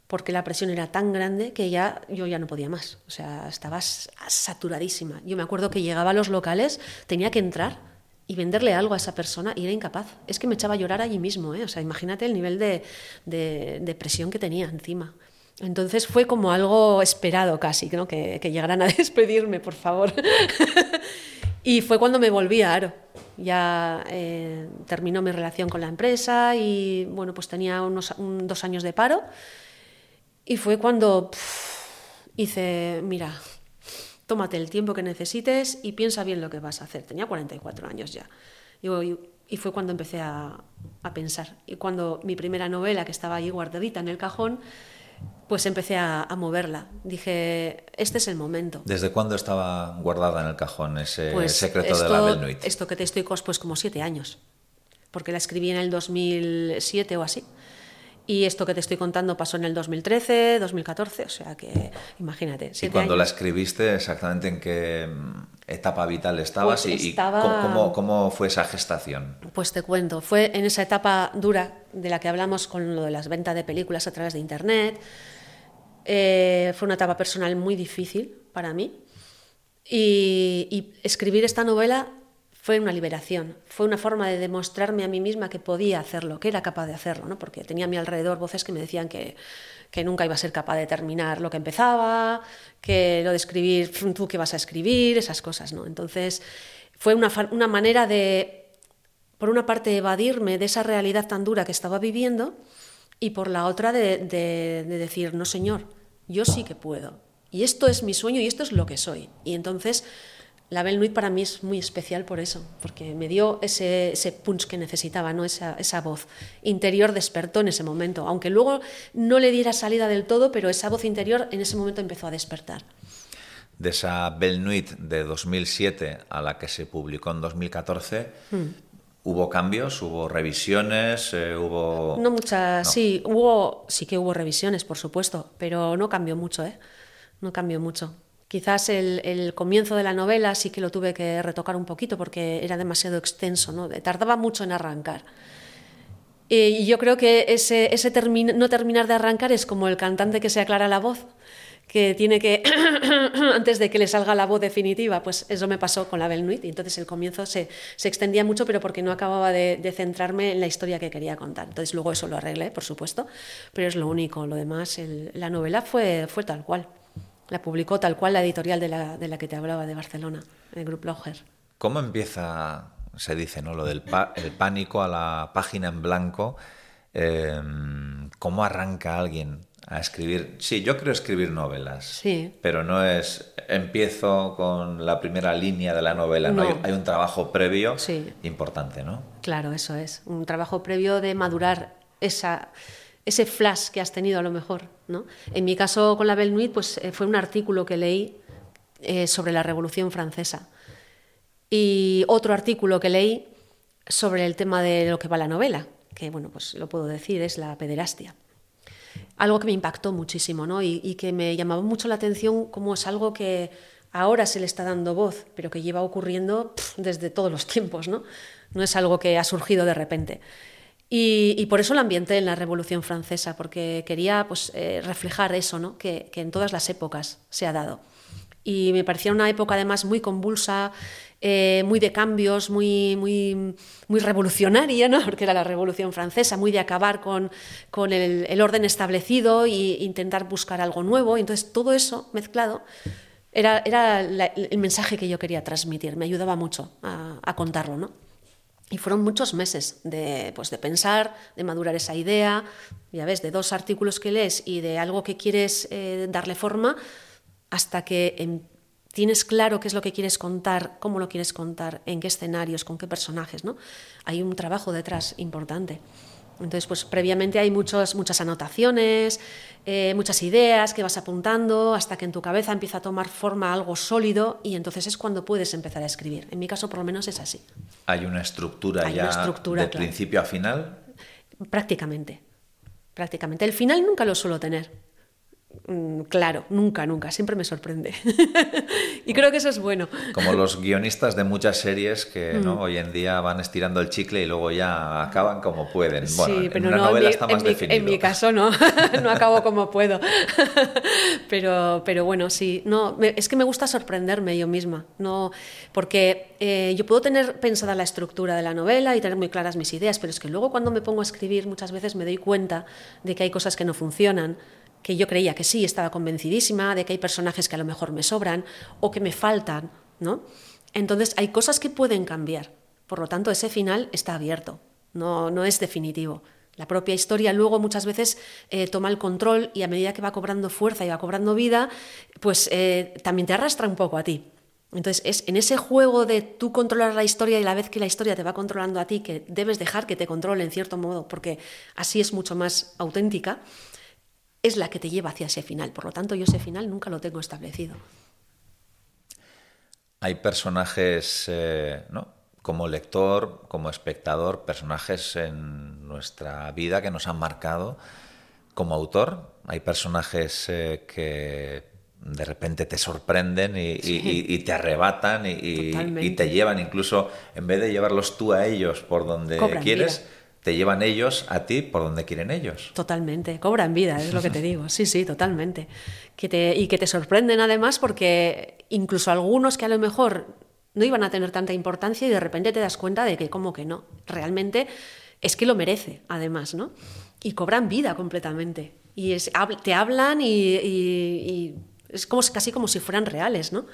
porque la presión era tan grande que ya yo ya no podía más. O sea, estaba saturadísima. Yo me acuerdo que llegaba a los locales, tenía que entrar y venderle algo a esa persona y era incapaz. Es que me echaba a llorar allí mismo, ¿eh? O sea, imagínate el nivel de, de, de presión que tenía encima. Entonces fue como algo esperado casi, ¿no? que, que llegaran a despedirme, por favor. y fue cuando me volví a Aro. Ya eh, terminó mi relación con la empresa y bueno, pues tenía unos un, dos años de paro. Y fue cuando pff, hice, mira, tómate el tiempo que necesites y piensa bien lo que vas a hacer. Tenía 44 años ya. Y, y fue cuando empecé a, a pensar. Y cuando mi primera novela, que estaba ahí guardadita en el cajón, pues empecé a, a, moverla. Dije, este es el momento. ¿Desde cuándo estaba guardada en el cajón ese pues secreto esto, de la Belnuit? Esto que te estoy pues como siete años, porque la escribí en el 2007 o así. Y esto que te estoy contando pasó en el 2013, 2014, o sea que imagínate. ¿Y cuando años. la escribiste, exactamente en qué etapa vital estabas pues y, estaba... y cómo, cómo, fue esa gestación? Pues te cuento, fue en esa etapa dura de la que hablamos con lo de las ventas de películas a través de Internet. Eh, fue una etapa personal muy difícil para mí. Y, y escribir esta novela fue una liberación, fue una forma de demostrarme a mí misma que podía hacerlo, que era capaz de hacerlo, ¿no? porque tenía a mi alrededor voces que me decían que, que nunca iba a ser capaz de terminar lo que empezaba, que lo de escribir, tú que vas a escribir, esas cosas. ¿no? Entonces fue una, una manera de, por una parte, evadirme de esa realidad tan dura que estaba viviendo y por la otra de, de, de decir, no señor, yo sí que puedo. Y esto es mi sueño y esto es lo que soy. Y entonces la Belle Nuit para mí es muy especial por eso, porque me dio ese, ese punch que necesitaba, ¿no? esa, esa, voz interior despertó en ese momento, aunque luego no le diera salida del todo, pero esa voz interior en ese momento empezó a despertar. De esa Belle Nuit de 2007 a la que se publicó en 2014, hmm. ¿hubo cambios? ¿Hubo revisiones? Eh, ¿Hubo...? No muchas, no. sí, hubo, sí que hubo revisiones, por supuesto, pero no cambió mucho, ¿eh? No cambió mucho Quizás el, comienzo de la novela sí que lo tuve que retocar un poquito porque era demasiado extenso, ¿no? tardaba mucho en arrancar. Y yo creo que ese, ese no terminar de arrancar es como el cantante que se aclara la voz, que tiene que, antes de que le salga la voz definitiva, pues eso me pasó con la Belle Nuit. Y entonces el comienzo se, se, extendía mucho, pero porque no acababa de, centrarme en la historia que quería contar. Entonces luego eso lo arreglé, por supuesto, pero es lo único. Lo demás, la novela fue, fue tal cual. La publicó tal cual la editorial de la, de la que te hablaba, de Barcelona, el Grupo Lauger. ¿Cómo empieza, se dice, ¿no? lo del el pánico a la página en blanco? Em, ¿Cómo arranca alguien a escribir? Sí, yo creo escribir novelas. Sí. Pero no es empiezo con la primera línea de la novela, no. Hay, un trabajo previo importante, ¿no? Claro, eso es. Un trabajo previo de madurar esa ese flash que has tenido a lo mejor. ¿no? En mi caso con la Belle Nuit pues, eh, fue un artículo que leí eh, sobre la Revolución Francesa y otro artículo que leí sobre el tema de lo que va la novela, que bueno, pues lo puedo decir, es la pederastia. Algo que me impactó muchísimo ¿no? y, que me llamaba mucho la atención como es algo que ahora se le está dando voz, pero que lleva ocurriendo desde todos los tiempos, ¿no? No es algo que ha surgido de repente. Y, por eso lo ambienté en la Revolución Francesa, porque quería pues, eh, reflejar eso, ¿no? que, en todas las épocas se ha dado. Y me parecía una época además muy convulsa, eh, muy de cambios, muy, muy, muy revolucionaria, ¿no? porque era la Revolución Francesa, muy de acabar con, con el, orden establecido e intentar buscar algo nuevo. Y entonces todo eso mezclado era, era el mensaje que yo quería transmitir, me ayudaba mucho a, a contarlo. ¿no? Y fueron muchos meses de, pues, de pensar, de madurar esa idea, ya ves, de dos artículos que lees y de algo que quieres eh, darle forma, hasta que tienes claro qué es lo que quieres contar, cómo lo quieres contar, en qué escenarios, con qué personajes. ¿no? Hay un trabajo detrás importante. Entonces, pues previamente hay muchos, muchas anotaciones, eh, muchas ideas que vas apuntando hasta que en tu cabeza empieza a tomar forma algo sólido y entonces es cuando puedes empezar a escribir. En mi caso, por lo menos, es así. ¿Hay una estructura ya de principio a final? Prácticamente. Prácticamente. El final nunca lo suelo tener. Mm, claro, nunca, nunca, siempre me sorprende. y creo que eso es bueno. Como los guionistas de muchas series que ¿no? Mm. hoy en día van estirando el chicle y luego ya acaban como pueden. Bueno, sí, pero en una novela está más definido. En mi caso no, no acabo como puedo. pero, pero bueno, sí, no, es que me gusta sorprenderme yo misma, no, porque eh, yo puedo tener pensada la estructura de la novela y tener muy claras mis ideas, pero es que luego cuando me pongo a escribir muchas veces me doy cuenta de que hay cosas que no funcionan que yo creía que sí, estaba convencidísima de que hay personajes que a lo mejor me sobran o que me faltan, ¿no? Entonces hay cosas que pueden cambiar. Por lo tanto, ese final está abierto, no, no es definitivo. La propia historia luego muchas veces eh, toma el control y a medida que va cobrando fuerza y va cobrando vida, pues eh, también te arrastra un poco a ti. Entonces es en ese juego de tú controlar la historia y la vez que la historia te va controlando a ti, que debes dejar que te controle en cierto modo, porque así es mucho más auténtica, es la que te lleva hacia ese final. Por lo tanto, yo ese final nunca lo tengo establecido. Hay personajes, eh, ¿no? como lector, como espectador, personajes en nuestra vida que nos han marcado como autor. Hay personajes eh, que de repente te sorprenden y, te arrebatan y, te llevan, incluso en vez de llevarlos tú a ellos por donde quieres te llevan ellos a ti por donde quieren ellos. Totalmente, cobran vida, es lo que te digo. Sí, sí, totalmente. Que te, y que te sorprenden además porque incluso algunos que a lo mejor no iban a tener tanta importancia y de repente te das cuenta de que como que no, realmente es que lo merece además, ¿no? Y cobran vida completamente. Y es, te hablan y, es como, casi como si fueran reales, ¿no?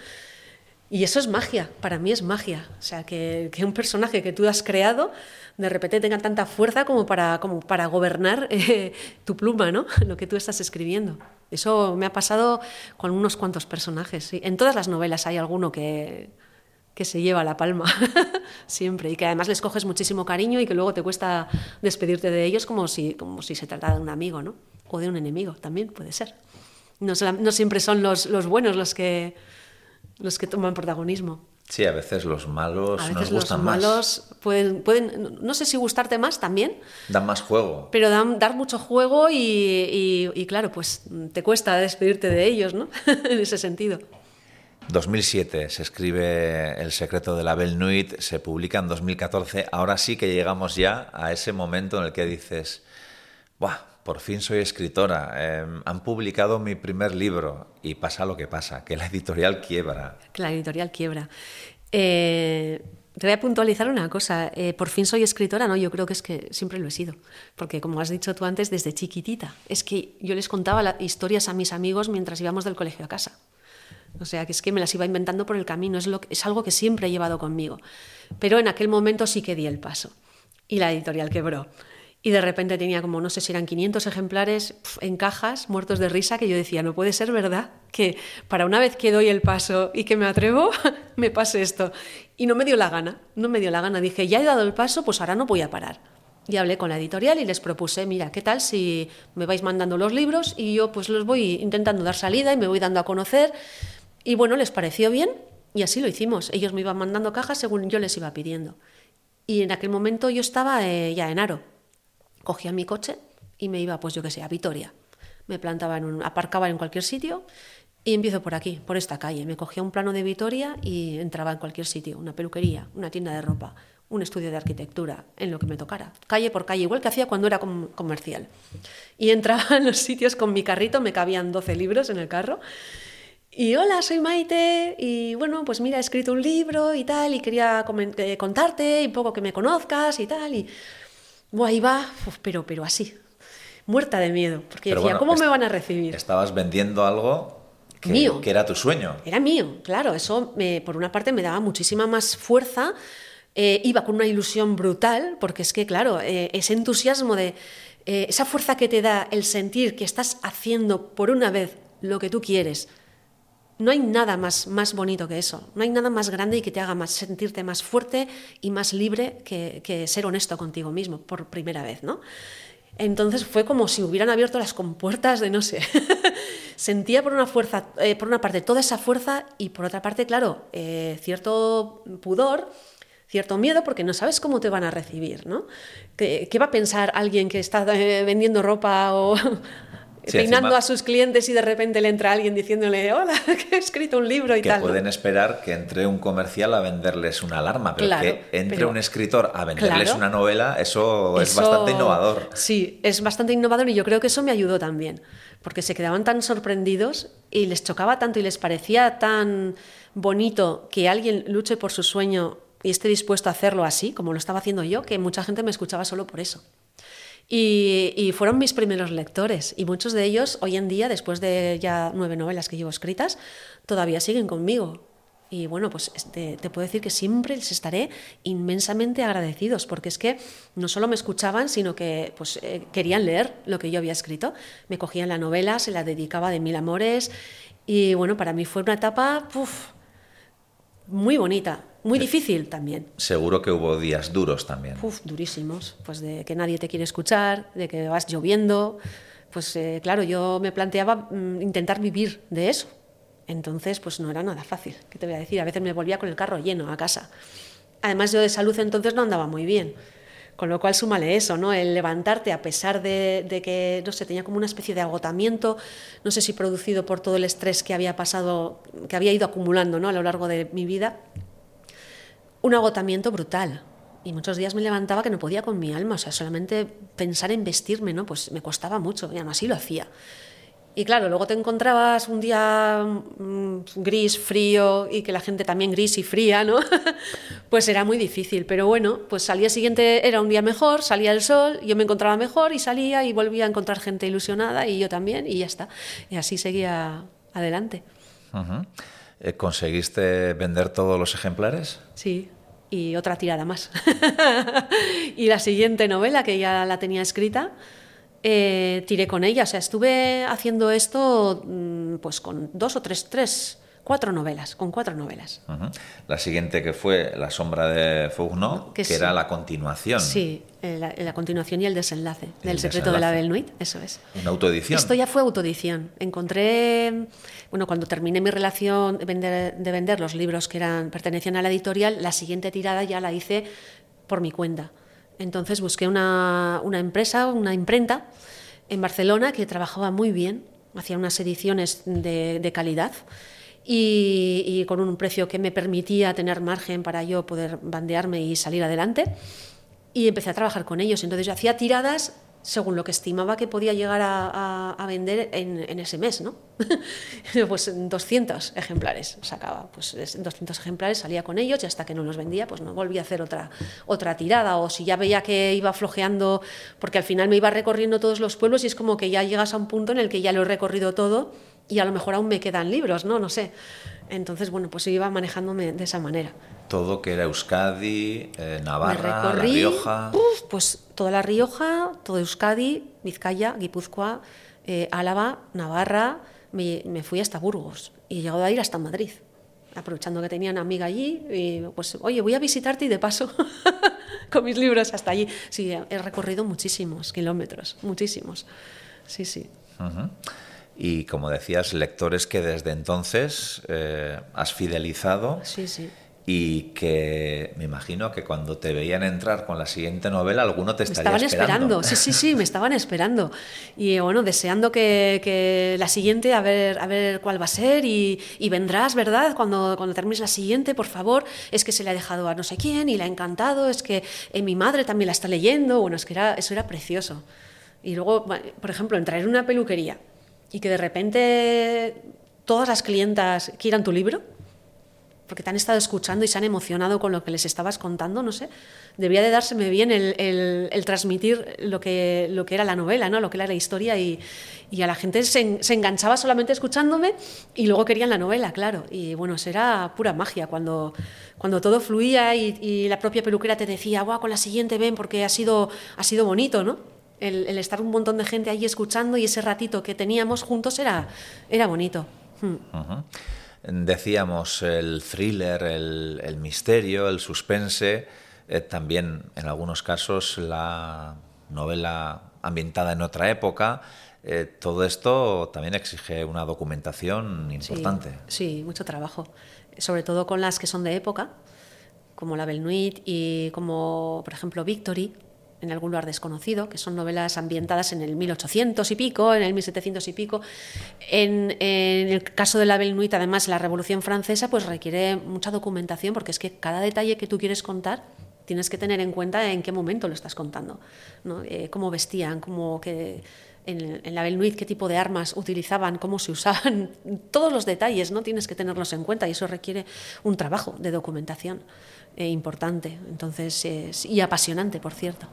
Y eso es magia, para mí es magia. O sea, que, que un personaje que tú has creado de repente tenga tanta fuerza como para, como para gobernar eh, tu pluma, ¿no? Lo que tú estás escribiendo. Eso me ha pasado con unos cuantos personajes. En todas las novelas hay alguno que, que se lleva la palma, siempre, y que además les coges muchísimo cariño y que luego te cuesta despedirte de ellos como si, como si se tratara de un amigo, ¿no? O de un enemigo, también puede ser. No, no siempre son los, los buenos los que, los que toman protagonismo. Sí, a veces los malos a veces los malos Pueden, pueden, no sé si gustarte más también. Dan más juego. Pero dan dar mucho juego y, y, claro, pues te cuesta despedirte de ellos, ¿no? en ese sentido. 2007 se escribe El secreto de la Belle Nuit, se publica en 2014. Ahora sí que llegamos ya a ese momento en el que dices, ¡buah! Por fin soy escritora. Em, han publicado mi primer libro y pasa lo que pasa, que la editorial quiebra. Que la editorial quiebra. Eh, te voy a puntualizar una cosa. Eh, por fin soy escritora, no, yo creo que es que siempre lo he sido. Porque como has dicho tú antes, desde chiquitita. Es que yo les contaba historias a mis amigos mientras íbamos del colegio a casa. O sea, que es que me las iba inventando por el camino, es, lo, es algo que siempre he llevado conmigo. Pero en aquel momento sí que di el paso. Y la editorial quebró. Y de repente tenía como, no sé si eran 500 ejemplares en cajas, muertos de risa, que yo decía, no puede ser verdad que para una vez que doy el paso y que me atrevo, me pase esto. Y no me dio la gana, no me dio la gana. Dije, ya he dado el paso, pues ahora no voy a parar. Y hablé con la editorial y les propuse, mira, ¿qué tal si me vais mandando los libros y yo pues los voy intentando dar salida y me voy dando a conocer? Y bueno, les pareció bien y así lo hicimos. Ellos me iban mandando cajas según yo les iba pidiendo. Y en aquel momento yo estaba eh, ya en Aro. Cogía mi coche y me iba, pues yo qué sé, a Vitoria. Me plantaba en un, aparcaba en cualquier sitio y empiezo por aquí, por esta calle. Me cogía un plano de Vitoria y entraba en cualquier sitio, una peluquería, una tienda de ropa, un estudio de arquitectura, en lo que me tocara, calle por calle, igual que hacía cuando era comercial. Y entraba en los sitios con mi carrito, me cabían 12 libros en el carro y hola, soy Maite y bueno, pues mira, he escrito un libro y tal y quería eh, contarte y poco que me conozcas y tal y ahí va, pero, pero así, muerta de miedo, porque decía, ¿cómo me van a recibir? Estabas vendiendo algo que, mío. que era tu sueño. Era mío, claro, eso me, por una parte me daba muchísima más fuerza, eh, iba con una ilusión brutal, porque es que, claro, eh, ese entusiasmo de... esa fuerza que te da el sentir que estás haciendo por una vez lo que tú quieres, no hay nada más, más bonito que eso, no hay nada más grande y que te haga sentirte más fuerte y más libre que, ser honesto contigo mismo por primera vez, ¿no? Entonces fue como si hubieran abierto las compuertas de no sé. Sentía por una fuerza, eh, por una parte toda esa fuerza y por otra parte, claro, eh, cierto pudor, cierto miedo porque no sabes cómo te van a recibir, ¿no? ¿Qué, qué va a pensar alguien que está eh, vendiendo ropa o peinando a sus clientes y de repente le entra alguien diciéndole, hola, que he escrito un libro y que tal. pueden esperar que entre un comercial a venderles una alarma, pero que entre un escritor a venderles una novela, eso, es bastante innovador. Sí, es bastante innovador y yo creo que eso me ayudó también, porque se quedaban tan sorprendidos y les chocaba tanto y les parecía tan bonito que alguien luche por su sueño y esté dispuesto a hacerlo así, como lo estaba haciendo yo, que mucha gente me escuchaba solo por eso. Y, fueron mis primeros lectores y muchos de ellos hoy en día, después de ya nueve novelas que llevo escritas, todavía siguen conmigo. Y bueno, pues te, te, puedo decir que siempre les estaré inmensamente agradecidos, porque es que no solo me escuchaban, sino que pues, eh, querían leer lo que yo había escrito. Me cogían la novela, se la dedicaba de mil amores. Y bueno, para mí fue una etapa muy bonita. Muy difícil también. Seguro que hubo días duros también. Uf, durísimos. Pues de que nadie te quiere escuchar, de que vas lloviendo. Pues eh, claro, yo me planteaba mm, intentar vivir de eso. Entonces, pues no era nada fácil. ¿Qué te voy a decir? A veces me volvía con el carro lleno a casa. Además, yo de salud entonces no andaba muy bien. Con lo cual, súmale eso, ¿no? El levantarte a pesar de, de, que, no sé, tenía como una especie de agotamiento, no sé si producido por todo el estrés que había pasado, que había ido acumulando, ¿no? A lo largo de mi vida un agotamiento brutal. Y muchos días me levantaba que no podía con mi alma, o sea, solamente pensar en vestirme, ¿no? Pues me costaba mucho, y aún así lo hacía. Y claro, luego te encontrabas un día mm, gris, frío, y que la gente también gris y fría, ¿no? pues era muy difícil. Pero bueno, pues al día siguiente era un día mejor, salía el sol, yo me encontraba mejor y salía y volvía a encontrar gente ilusionada y yo también, y ya está. Y así seguía adelante. Eh, ¿Conseguiste vender todos los ejemplares? Sí, y otra tirada más. y la siguiente novela, que ya la tenía escrita, eh, tiré con ella. O sea, estuve haciendo esto mm, pues con dos o tres, tres cuatro novelas, con cuatro novelas. La siguiente que fue La sombra de Fougno, que, era la continuación. Sí, eh, la, continuación y el desenlace del secreto de la Belle eso es. Una autoedición. Esto ya fue autoedición. Encontré, bueno, cuando terminé mi relación de vender, los libros que eran pertenecían a la editorial, la siguiente tirada ya la hice por mi cuenta. Entonces busqué una, empresa, una imprenta en Barcelona que trabajaba muy bien, hacía unas ediciones de, de calidad y, con un precio que me permitía tener margen para yo poder bandearme y salir adelante. Y empecé a trabajar con ellos. Entonces yo hacía tiradas según lo que estimaba que podía llegar a, vender en, ese mes, ¿no? pues 200 ejemplares sacaba, pues 200 ejemplares salía con ellos y hasta que no los vendía, pues no volvía a hacer otra, otra tirada. O si ya veía que iba flojeando, porque al final me iba recorriendo todos los pueblos y es como que ya llegas a un punto en el que ya lo he recorrido todo y a lo mejor aún me quedan libros, ¿no? No sé. Entonces, bueno, pues iba manejándome de esa manera. Todo que era Euskadi, eh, Navarra, La Rioja. pues toda La Rioja, todo Euskadi, Vizcaya, Guipúzcoa, eh, Álava, Navarra. Me, fui hasta Burgos y he llegado a ir hasta Madrid, aprovechando que tenía una amiga allí. Y pues, oye, voy a visitarte y de paso con mis libros hasta allí. Sí, he recorrido muchísimos kilómetros, muchísimos. Sí, sí y, como decías, lectores que desde entonces eh, has fidelizado. Sí, sí. Y que me imagino que cuando te veían entrar con la siguiente novela, alguno te estaría estaban esperando. Sí, sí, sí, me estaban esperando. Y bueno, deseando que, la siguiente, a ver, a ver cuál va a ser. Y, vendrás, ¿verdad? Cuando, cuando termines la siguiente, por favor. Es que se le ha dejado a no sé quién y le ha encantado. Es que eh, mi madre también la está leyendo. Bueno, es que era, eso era precioso. Y luego, por ejemplo, entrar en una peluquería y que de repente todas las clientas quieran tu libro, porque te han estado escuchando y se han emocionado con lo que les estabas contando, no sé, debía de dárseme bien el, transmitir lo que, lo que era la novela, ¿no? lo que era la historia y, a la gente se, enganchaba solamente escuchándome y luego querían la novela, claro. Y bueno, era pura magia, cuando, cuando todo fluía y, la propia peluquera te decía, Buah, con la siguiente ven porque ha sido, ha sido bonito, ¿no? el, estar un montón de gente allí escuchando y ese ratito que teníamos juntos era, era bonito. Hmm. Decíamos el thriller, el, misterio, el suspense, eh, también en algunos casos la novela ambientada en otra época. Eh, todo esto también exige una documentación importante. Sí, sí, mucho trabajo, sobre todo con las que son de época, como La Belle y como, por ejemplo, Victory, en algún lugar desconocido, que son novelas ambientadas en el 1800 y pico, en el 1700 y pico. En, el caso de la Belle Nuit, además, la Revolución Francesa, pues requiere mucha documentación, porque es que cada detalle que tú quieres contar tienes que tener en cuenta en qué momento lo estás contando, ¿no? Eh, cómo vestían, cómo que en, la Belle Nuit qué tipo de armas utilizaban, cómo se usaban, todos los detalles, ¿no? Tienes que tenerlos en cuenta y eso requiere un trabajo de documentación eh, importante, entonces y apasionante, por cierto.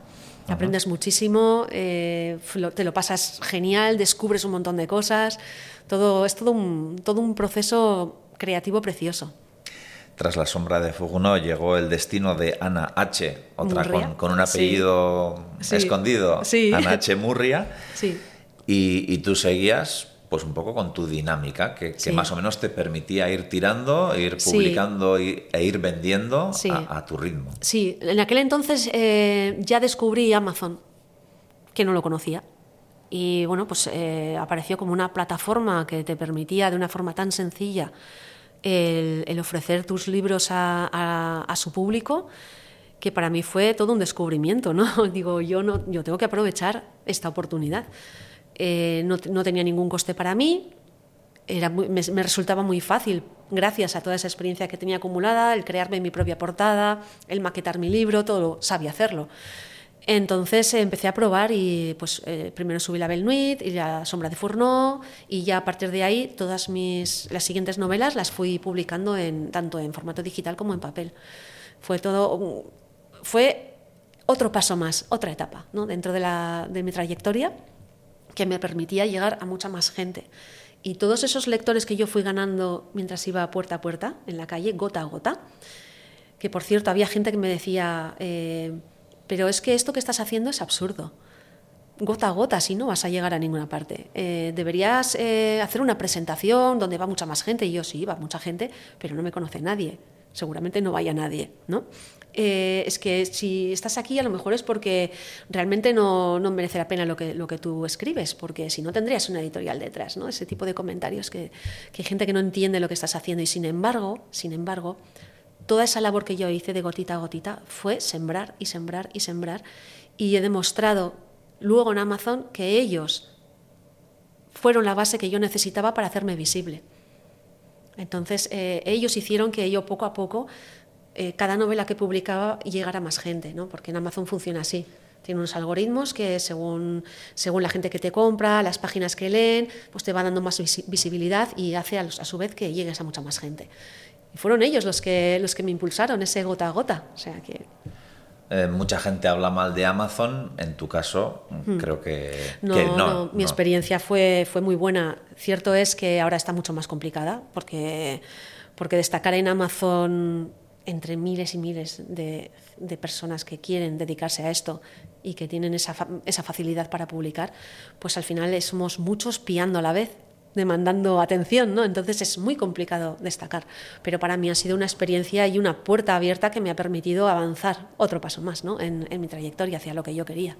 Aprendes muchísimo, eh, te lo pasas genial, descubres un montón de cosas. Todo, es todo un, todo un proceso creativo precioso. Tras la sombra de Fuguno llegó el destino de Ana H., otra con, un apellido escondido, Ana H. Murria. Sí. Y, y, tú seguías pues un poco con tu dinámica, que, más o menos te permitía ir tirando, ir publicando e ir vendiendo a, tu ritmo. Sí, en aquel entonces eh, ya descubrí Amazon, que no lo conocía. Y bueno, pues eh, apareció como una plataforma que te permitía de una forma tan sencilla el, ofrecer tus libros a, a, su público que para mí fue todo un descubrimiento, ¿no? Digo, yo no, yo tengo que aprovechar esta oportunidad. Eh, no, tenía ningún coste para mí, era me, resultaba muy fácil, gracias a toda esa experiencia que tenía acumulada, el crearme mi propia portada, el maquetar mi libro, todo sabía hacerlo. Entonces eh, empecé a probar y pues eh, primero subí la Belle Nuit y la Sombra de Fourneau y ya a partir de ahí todas mis las siguientes novelas las fui publicando en tanto en formato digital como en papel. Fue todo fue otro paso más, otra etapa, ¿no? dentro de, la, de mi trayectoria que me permitía llegar a mucha más gente. Y todos esos lectores que yo fui ganando mientras iba puerta a puerta en la calle, gota a gota, que por cierto había gente que me decía, eh, pero es que esto que estás haciendo es absurdo. Gota a gota, si no vas a llegar a ninguna parte. Eh, deberías eh, hacer una presentación donde va mucha más gente. Y yo sí, va mucha gente, pero no me conoce nadie. Seguramente no vaya nadie, ¿no? Eh, es que si estás aquí a lo mejor es porque realmente no, merece la pena lo que, tú escribes, porque si no tendrías una editorial detrás, ¿no? Ese tipo de comentarios que, que hay gente que no entiende lo que estás haciendo y sin embargo, sin embargo, toda esa labor que yo hice de gotita a gotita fue sembrar y sembrar y sembrar y he demostrado luego en Amazon que ellos fueron la base que yo necesitaba para hacerme visible. Entonces, eh, ellos hicieron que yo poco a poco, eh, cada novela que publicaba llegara a más gente, ¿no? porque en Amazon funciona así. Tiene unos algoritmos que según, según la gente que te compra, las páginas que leen, pues te va dando más visibilidad y hace a, a su vez que llegues a mucha más gente. Y fueron ellos los que, los que me impulsaron, ese gota a gota. O sea que... Eh, mucha gente habla mal de Amazon, en tu caso hmm. creo que no, que no, mi experiencia fue, fue muy buena. Cierto es que ahora está mucho más complicada porque, porque destacar en Amazon entre miles y miles de, de personas que quieren dedicarse a esto y que tienen esa, esa facilidad para publicar, pues al final somos muchos pillando a la vez demandando atención, ¿no? Entonces es muy complicado destacar. Pero para mí ha sido una experiencia y una puerta abierta que me ha permitido avanzar otro paso más, ¿no? En, mi trayectoria hacia lo que yo quería.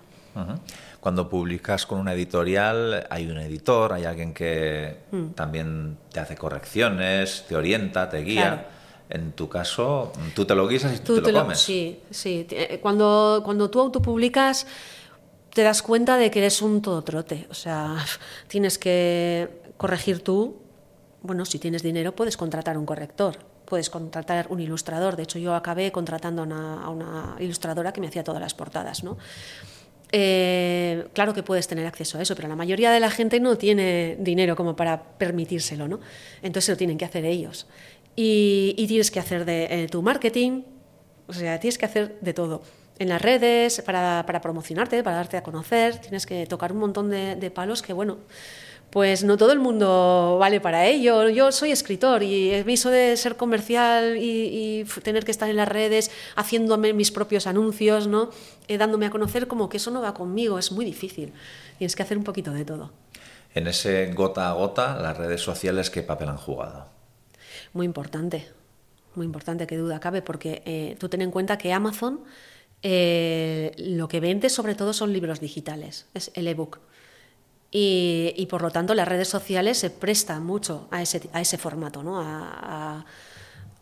Cuando publicas con una editorial, hay un editor, hay alguien que mm. también te hace correcciones, te orienta, te guía. En tu caso, tú te lo guisas y tú, te, lo comes. sí, sí. Eh, cuando, cuando tú autopublicas, te das cuenta de que eres un todo trote. O sea, tienes que corregir tú, bueno, si tienes dinero puedes contratar un corrector, puedes contratar un ilustrador. De hecho, yo acabé contratando a una, ilustradora que me hacía todas las portadas, ¿no? Eh, claro que puedes tener acceso a eso, pero la mayoría de la gente no tiene dinero como para permitírselo, ¿no? Entonces lo tienen que hacer ellos. Y, tienes que hacer de eh, tu marketing, o sea, tienes que hacer de todo. En las redes, para, promocionarte, para darte a conocer, tienes que tocar un montón de, palos que, bueno, pues no todo el mundo vale para ello. Yo soy escritor y el viso de ser comercial y, tener que estar en las redes haciéndome mis propios anuncios, ¿no? Eh, dándome a conocer como que eso no va conmigo, es muy difícil. Tienes que hacer un poquito de todo. En ese gota a gota, las redes sociales, ¿qué papel han jugado? Muy importante, muy importante, qué duda cabe, porque eh, tú ten en cuenta que Amazon eh, lo que vende sobre todo son libros digitales, es el ebook. Y, por lo tanto las redes sociales se prestan mucho a ese, a ese formato, ¿no? a,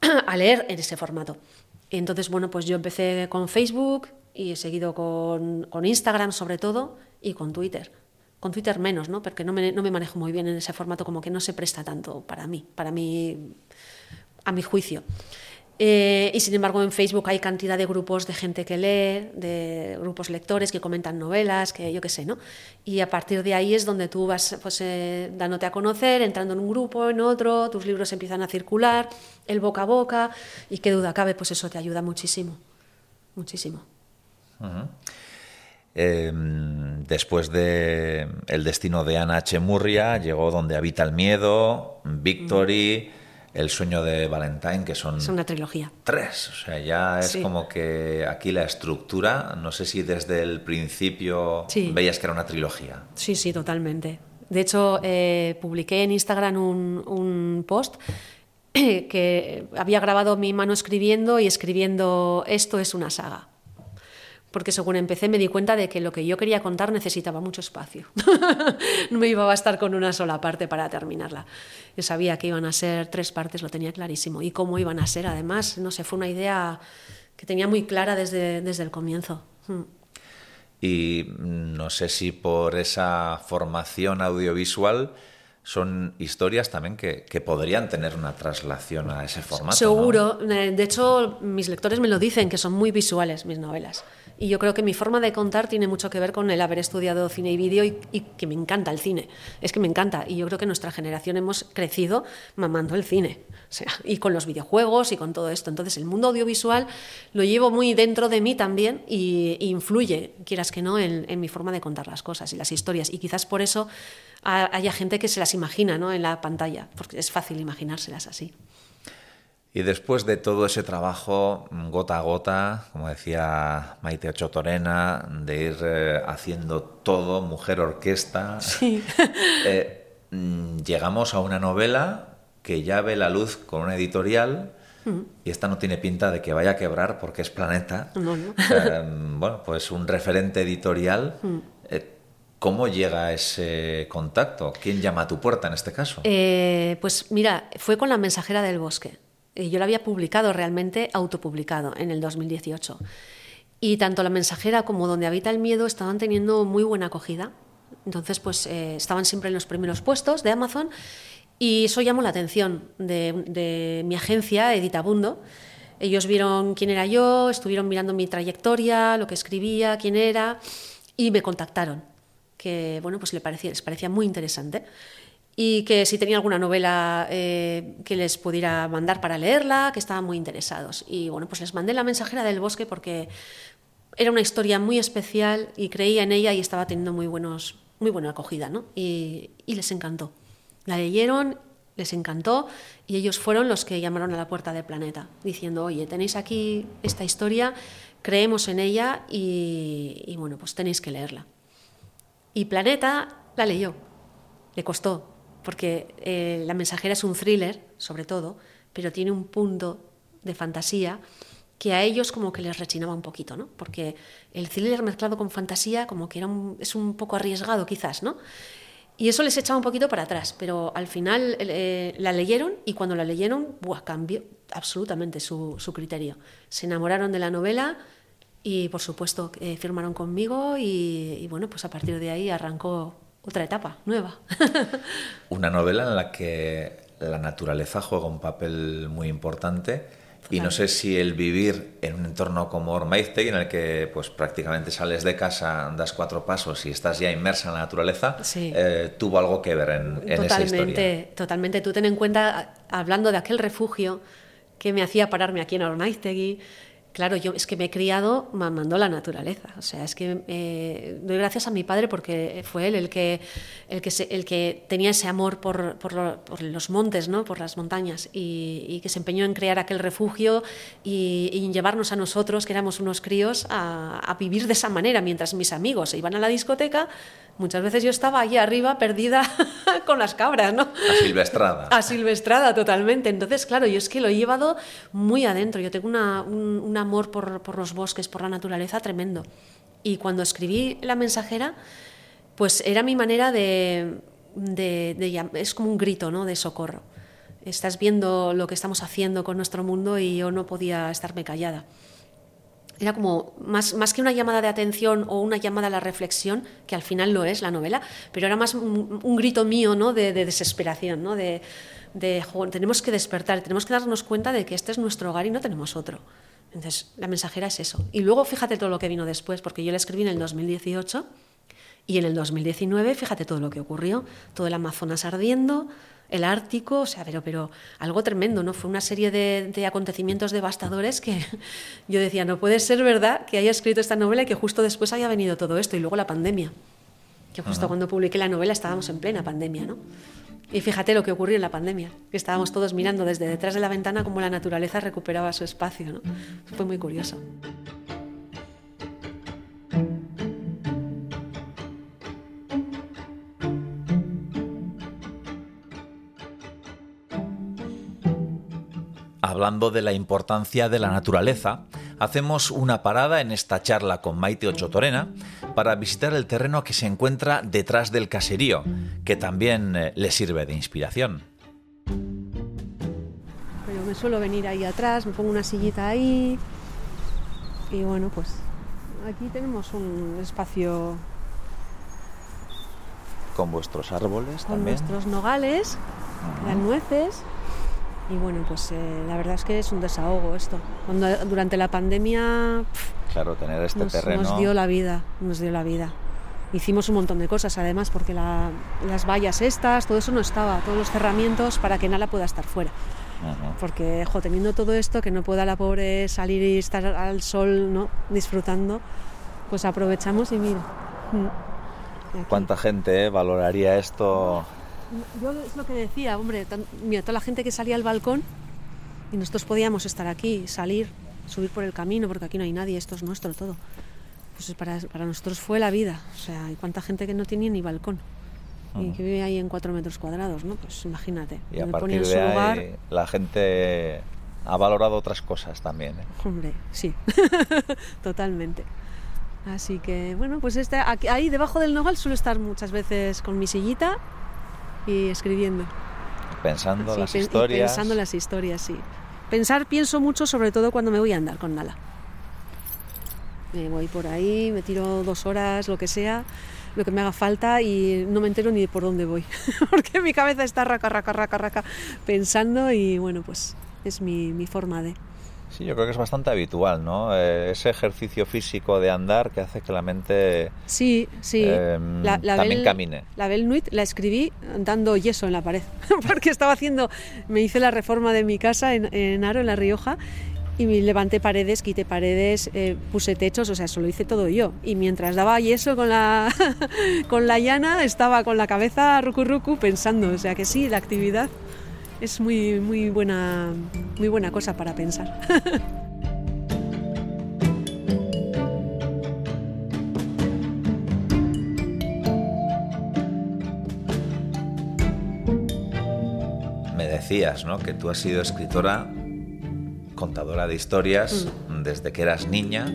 a, leer en ese formato. entonces, bueno, pues yo empecé con Facebook y he seguido con, con, Instagram sobre todo y con Twitter. Con Twitter menos, ¿no? Porque no me, no me manejo muy bien en ese formato, como que no se presta tanto para mí, para mí, a mi juicio. Eh, y sin embargo en Facebook hay cantidad de grupos de gente que lee, de grupos lectores que comentan novelas, que yo qué sé, ¿no? Y a partir de ahí es donde tú vas pues, eh, dándote a conocer, entrando en un grupo, en otro, tus libros empiezan a circular, el boca a boca, y qué duda cabe, pues eso te ayuda muchísimo, muchísimo. Em, después de El destino de Ana H. Murria, llegó Donde habita el miedo, Victory... El sueño de Valentine, que son... Es una trilogía. Tres, o sea, ya es como que aquí la estructura, no sé si desde el principio veías que era una trilogía. Sí, sí, totalmente. De hecho, eh, publiqué en Instagram un, un post que había grabado mi mano escribiendo y escribiendo esto es una saga porque según empecé me di cuenta de que lo que yo quería contar necesitaba mucho espacio. no me iba a bastar con una sola parte para terminarla. Yo sabía que iban a ser tres partes, lo tenía clarísimo. Y cómo iban a ser, además, no sé, fue una idea que tenía muy clara desde, desde el comienzo. Hmm. Y no sé si por esa formación audiovisual son historias también que, podrían tener una traslación a ese formato. Seguro. Eh, de hecho, mis lectores me lo dicen, que son muy visuales mis novelas. Y yo creo que mi forma de contar tiene mucho que ver con el haber estudiado cine y vídeo y, que me encanta el cine. Es que me encanta. Y yo creo que nuestra generación hemos crecido mamando el cine. O sea, y con los videojuegos y con todo esto. Entonces, el mundo audiovisual lo llevo muy dentro de mí también y, influye, quieras que no, en, en, mi forma de contar las cosas y las historias. Y quizás por eso haya gente que se las imagina ¿no? en la pantalla, porque es fácil imaginárselas así. Y después de todo ese trabajo, gota a gota, como decía Maite Ocho Torena, de ir eh, haciendo todo, mujer orquesta, eh, mm, llegamos a una novela que ya ve la luz con una editorial mm. y esta no tiene pinta de que vaya a quebrar porque es Planeta. Eh, bueno, pues un referente editorial. Mm. ¿Cómo llega ese contacto? ¿Quién llama a tu puerta en este caso? pues mira, fue con la mensajera del bosque. Eh, yo la había publicado realmente autopublicado en el 2018. Y tanto La Mensajera como Donde habita el miedo estaban teniendo muy buena acogida. Entonces, pues eh, estaban siempre en los primeros puestos de Amazon Y eso llamó la atención de, de mi agencia, Editabundo. Ellos vieron quién era yo, estuvieron mirando mi trayectoria, lo que escribía, quién era, y me contactaron, que bueno, pues les parecía, les parecía muy interesante y que si tenía alguna novela eh, que les pudiera mandar para leerla, que estaban muy interesados. Y bueno, pues les mandé La mensajera del bosque porque era una historia muy especial y creía en ella y estaba teniendo muy, buenos, muy buena acogida, ¿no? Y, les encantó. La leyeron, les encantó y ellos fueron los que llamaron a la puerta del planeta, diciendo, oye, tenéis aquí esta historia, creemos en ella y bueno, pues tenéis que leerla. Y Planeta la leyó, le costó, porque eh, La mensajera es un thriller, sobre todo, pero tiene un punto de fantasía que a ellos como que les rechinaba un poquito, ¿no? Porque el thriller mezclado con fantasía como que era es un poco arriesgado quizás, ¿no? Y eso les echaba un poquito para atrás, pero al final eh, la leyeron y cuando la leyeron, buah, cambió absolutamente su, criterio. Se enamoraron de la novela y por supuesto eh, firmaron conmigo y bueno, pues a partir de ahí arrancó otra etapa nueva. Una novela en la que la naturaleza juega un papel muy importante. Y no sé si el vivir en un entorno como Ormaiztegui, en el que pues prácticamente sales de casa, das cuatro pasos y estás ya inmersa en la naturaleza, eh, tuvo algo que ver en, en esa historia. Totalmente. Tú ten en cuenta, hablando de aquel refugio que me hacía pararme aquí en Ormaiztegui, Claro, yo es que me he criado mamando la naturaleza. O sea, es que eh, doy gracias a mi padre porque fue él el que, el que, el que tenía ese amor por, por, los montes, ¿no? por las montañas, y, que se empeñó en crear aquel refugio y, y llevarnos a nosotros, que éramos unos críos, a, vivir de esa manera. Mientras mis amigos iban a la discoteca, muchas veces yo estaba allí arriba perdida con las cabras, ¿no? A Silvestrada. A Silvestrada, totalmente. Entonces, claro, yo es que lo he llevado muy adentro. Yo tengo un, amor por, los bosques, por la naturaleza tremendo. Y cuando escribí La mensajera, pues era mi manera de, de, es como un grito, ¿no? De socorro. Estás viendo lo que estamos haciendo con nuestro mundo y yo no podía estarme callada era como más, más que una llamada de atención o una llamada a la reflexión, que al final lo es la novela, pero era más un, grito mío ¿no? de, desesperación, ¿no? de, de tenemos que despertar, tenemos que darnos cuenta de que este es nuestro hogar y no tenemos otro. Entonces, la mensajera es eso. Y luego fíjate todo lo que vino después, porque yo la escribí en el 2018 y en el 2019, fíjate todo lo que ocurrió, todo el Amazonas ardiendo, el Ártico, o sea, pero, pero algo tremendo, ¿no? Fue una serie de, acontecimientos devastadores que yo decía, no puede ser verdad que haya escrito esta novela y que justo después haya venido todo esto y luego la pandemia. Que justo cuando publiqué la novela estábamos en plena pandemia, ¿no? Y fíjate lo que ocurrió en la pandemia, que estábamos todos mirando desde detrás de la ventana cómo la naturaleza recuperaba su espacio, ¿no? Fue muy curioso. Hablando de la importancia de la naturaleza, hacemos una parada en esta charla con Maite Ochotorena para visitar el terreno que se encuentra detrás del caserío, que también eh, le sirve de inspiración. Pero me suelo venir ahí atrás, me pongo una sillita ahí y bueno, pues aquí tenemos un espacio con vuestros árboles con nuestros nogales, las nueces y bueno, pues eh, la verdad es que es un desahogo esto. Cuando, durante la pandemia... claro, tener este nos, terreno... Nos dio la vida, nos dio la vida. Hicimos un montón de cosas además porque las vallas estas, todo eso no estaba, todos los cerramientos para que Nala pueda estar fuera. Porque, jo, teniendo todo esto, que no pueda la pobre salir y estar al sol, ¿no? Disfrutando, pues aprovechamos y mira. Mm, ¿Cuánta gente eh, valoraría esto yo es lo que decía, hombre, mira, toda la gente que salía al balcón y nosotros podíamos estar aquí, salir, subir por el camino, porque aquí no hay nadie, esto es nuestro todo. Pues para, para nosotros fue la vida, o sea, hay cuánta gente que no tenía ni balcón y que vive ahí en cuatro metros cuadrados, ¿no? Pues imagínate. Y a partir de ahí la gente ha valorado otras cosas también. ¿eh? Hombre, sí, totalmente. Así que, bueno, pues este, ahí debajo del nogal suelo estar muchas veces con mi sillita y escribiendo. Pensando las historias. Pensando las historias, sí. Pensar pienso mucho, sobre todo cuando me voy a andar con Nala. Me voy por ahí, me tiro dos horas, lo que sea, lo que me haga falta y no me entero ni por dónde voy, porque mi cabeza está raca, raca, raca, raca, pensando y bueno, pues es mi, mi forma de... Sí, yo creo que es bastante habitual, ¿no? Eh, ese ejercicio físico de andar que hace que la mente sí, sí. Em, también camine. La Bel Nuit la escribí dando yeso en la pared, porque estaba haciendo, me hice la reforma de mi casa en, en Aro, en La Rioja, y levanté paredes, quité paredes, eh, puse techos, o sea, eso lo hice todo yo. Y mientras daba yeso con la, con la llana, estaba con la cabeza rucu rucu pensando, o sea que sí, la actividad es muy, muy, buena, muy buena cosa para pensar. Me decías, ¿no? Que tú has sido escritora, contadora de historias mm. desde que eras niña,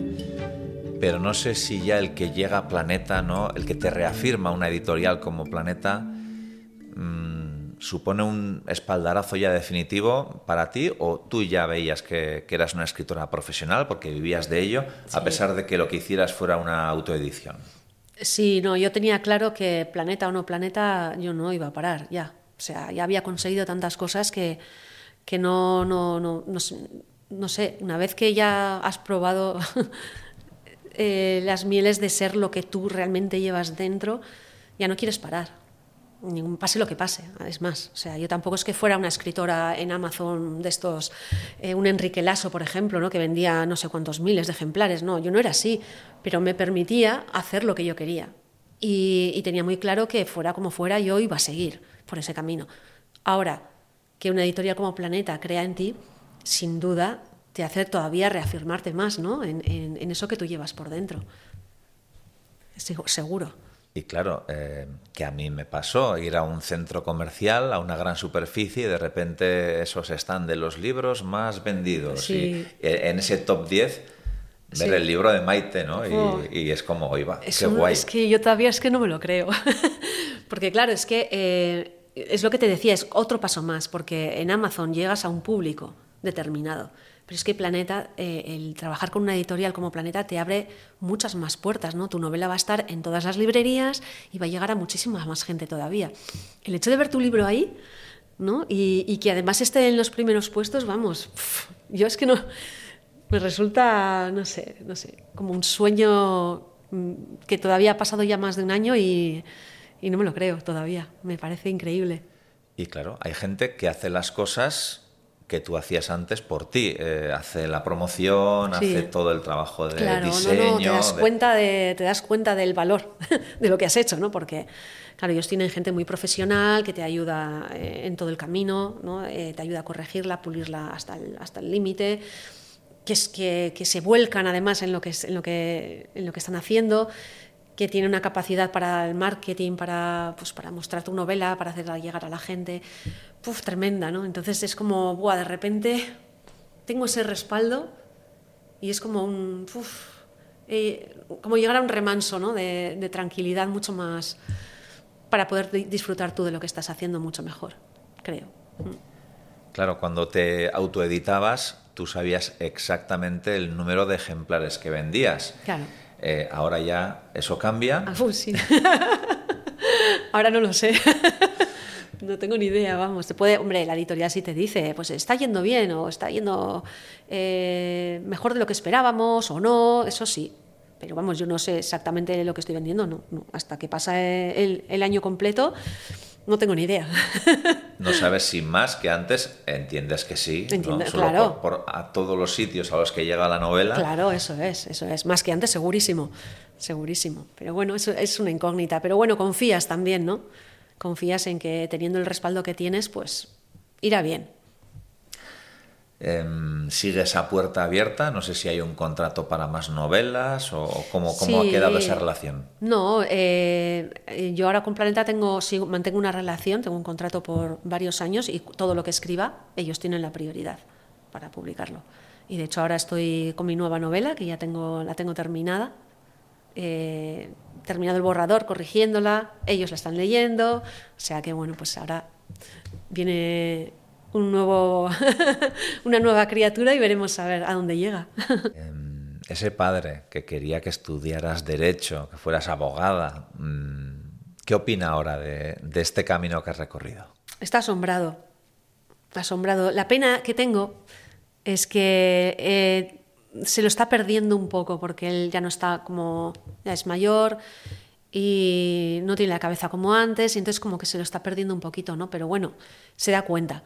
pero no sé si ya el que llega a Planeta, ¿no? El que te reafirma una editorial como Planeta supone un espaldarazo ya definitivo para ti o tú ya veías que, eras una escritora profesional porque vivías de ello, a pesar de que lo que hicieras fuera una autoedición? Sí, no, yo tenía claro que planeta o no planeta yo no iba a parar, ya. O sea, ya había conseguido tantas cosas que, que no, no, no, no, sé, una vez que ya has probado eh, las mieles de ser lo que tú realmente llevas dentro, ya no quieres parar pase lo que pase, es más. O sea, yo tampoco es que fuera una escritora en Amazon de estos, eh, un Enrique Lasso, por ejemplo, ¿no? que vendía no sé cuántos miles de ejemplares. No, yo no era así, pero me permitía hacer lo que yo quería. Y, tenía muy claro que fuera como fuera, yo iba a seguir por ese camino. Ahora, que una editorial como Planeta crea en ti, sin duda te hace todavía reafirmarte más ¿no? en, en eso que tú llevas por dentro. Seguro. Y claro, eh, que a mí me pasó ir a un centro comercial, a una gran superficie, y de repente esos están de los libros más vendidos. Y en ese top 10 ver el libro de Maite, ¿no? Y, es como, oiga, qué guay. Es que yo todavía es que no me lo creo. porque claro, es que eh, es lo que te decía, es otro paso más, porque en Amazon llegas a un público determinado. Pero es que Planeta, eh, el trabajar con una editorial como Planeta te abre muchas más puertas, ¿no? Tu novela va a estar en todas las librerías y va a llegar a muchísima más gente todavía. El hecho de ver tu libro ahí, ¿no? Y, que además esté en los primeros puestos, vamos, yo es que no, me resulta, no sé, no sé, como un sueño mm, que todavía ha pasado ya más de un año y, y no me lo creo todavía. Me parece increíble. Y claro, hay gente que hace las cosas que tú hacías antes por ti. Eh, hace la promoción, hace todo el trabajo de claro, diseño. No, te, das cuenta de, te das cuenta del valor de lo que has hecho, ¿no? Porque, claro, ellos tienen gente muy profesional que te ayuda eh, en todo el camino, ¿no? Eh, te ayuda a corregirla, pulirla hasta el hasta el límite. Que, es, que, que, se vuelcan además en lo que, en lo que, en lo que están haciendo que tiene una capacidad para el marketing, para, pues, para mostrar tu novela, para hacerla llegar a la gente, Puf, tremenda, ¿no? Entonces es como, buah, de repente tengo ese respaldo y es como un, eh, como llegar a un remanso, ¿no? De, de, tranquilidad mucho más para poder disfrutar tú de lo que estás haciendo mucho mejor, creo. Claro, cuando te autoeditabas, tú sabías exactamente el número de ejemplares que vendías. Claro. Eh, ahora ya eso cambia. Ah, ahora no lo sé. no tengo ni idea, vamos. Te puede, hombre, la editorial sí te dice, pues está yendo bien o está yendo eh, mejor de lo que esperábamos o no, eso sí. Pero vamos, yo no sé exactamente lo que estoy vendiendo, no. Hasta que pasa el año completo, no tengo ni idea. no sabes si más que antes entiendes que sí. Entiendo, claro. Por, a todos los sitios a los que llega la novela. Claro, eso es, eso es. Más que antes, segurísimo. Segurísimo. Pero bueno, eso es una incógnita. Pero bueno, confías también, ¿no? Confías en que teniendo el respaldo que tienes, pues irá bien. Em, sigue esa puerta abierta. No sé si hay un contrato para más novelas o cómo, cómo ha quedado esa relación. No, eh, yo ahora con Planeta tengo, mantengo una relación, tengo un contrato por varios años y todo lo que escriba, ellos tienen la prioridad para publicarlo. Y de hecho ahora estoy con mi nueva novela, que ya tengo, la tengo terminada. Eh, terminado el borrador, corrigiéndola, ellos la están leyendo, o sea que bueno, pues ahora viene un nuevo, una nueva criatura y veremos a ver a dónde llega. Em, ese padre que quería que estudiaras derecho, que fueras abogada, mm, ¿qué opina ahora de, este camino que has recorrido? Está asombrado, asombrado. La pena que tengo es que eh, se lo está perdiendo un poco porque él ya no está como, ya es mayor y no tiene la cabeza como antes y entonces como que se lo está perdiendo un poquito, ¿no? Pero bueno, se da cuenta.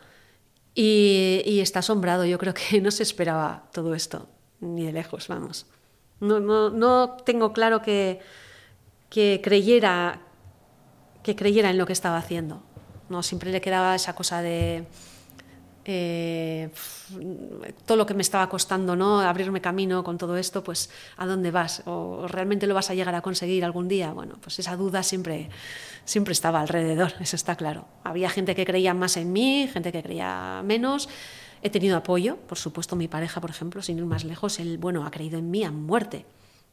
Y, está asombrado, yo creo que no se esperaba todo esto, ni de lejos, vamos. No, no, no tengo claro que, que, creyera, que creyera en lo que estaba haciendo. No, siempre le quedaba esa cosa de eh, todo lo que me estaba costando, ¿no? Abrirme camino con todo esto, pues ¿a dónde vas? ¿O realmente lo vas a llegar a conseguir algún día? Bueno, pues esa duda siempre, siempre estaba alrededor, eso está claro. Había gente que creía más en mí, gente que creía menos. He tenido apoyo, por supuesto, mi pareja, por ejemplo, sin ir más lejos, él, bueno, ha creído en mí a muerte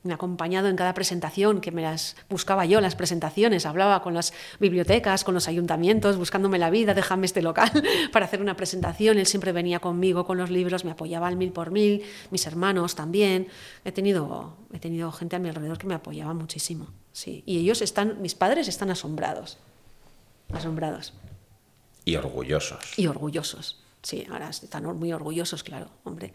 me ha acompañado en cada presentación, que me las buscaba yo, las presentaciones, hablaba con las bibliotecas, con los ayuntamientos, buscándome la vida, déjame este local para hacer una presentación. Él siempre venía conmigo con los libros, me apoyaba al mil por mil, mis hermanos también. He tenido, he tenido gente a mi alrededor que me apoyaba muchísimo. Sí. Y ellos están, mis padres están asombrados, asombrados. Y orgullosos. Y orgullosos, sí, ahora están muy orgullosos, claro, hombre.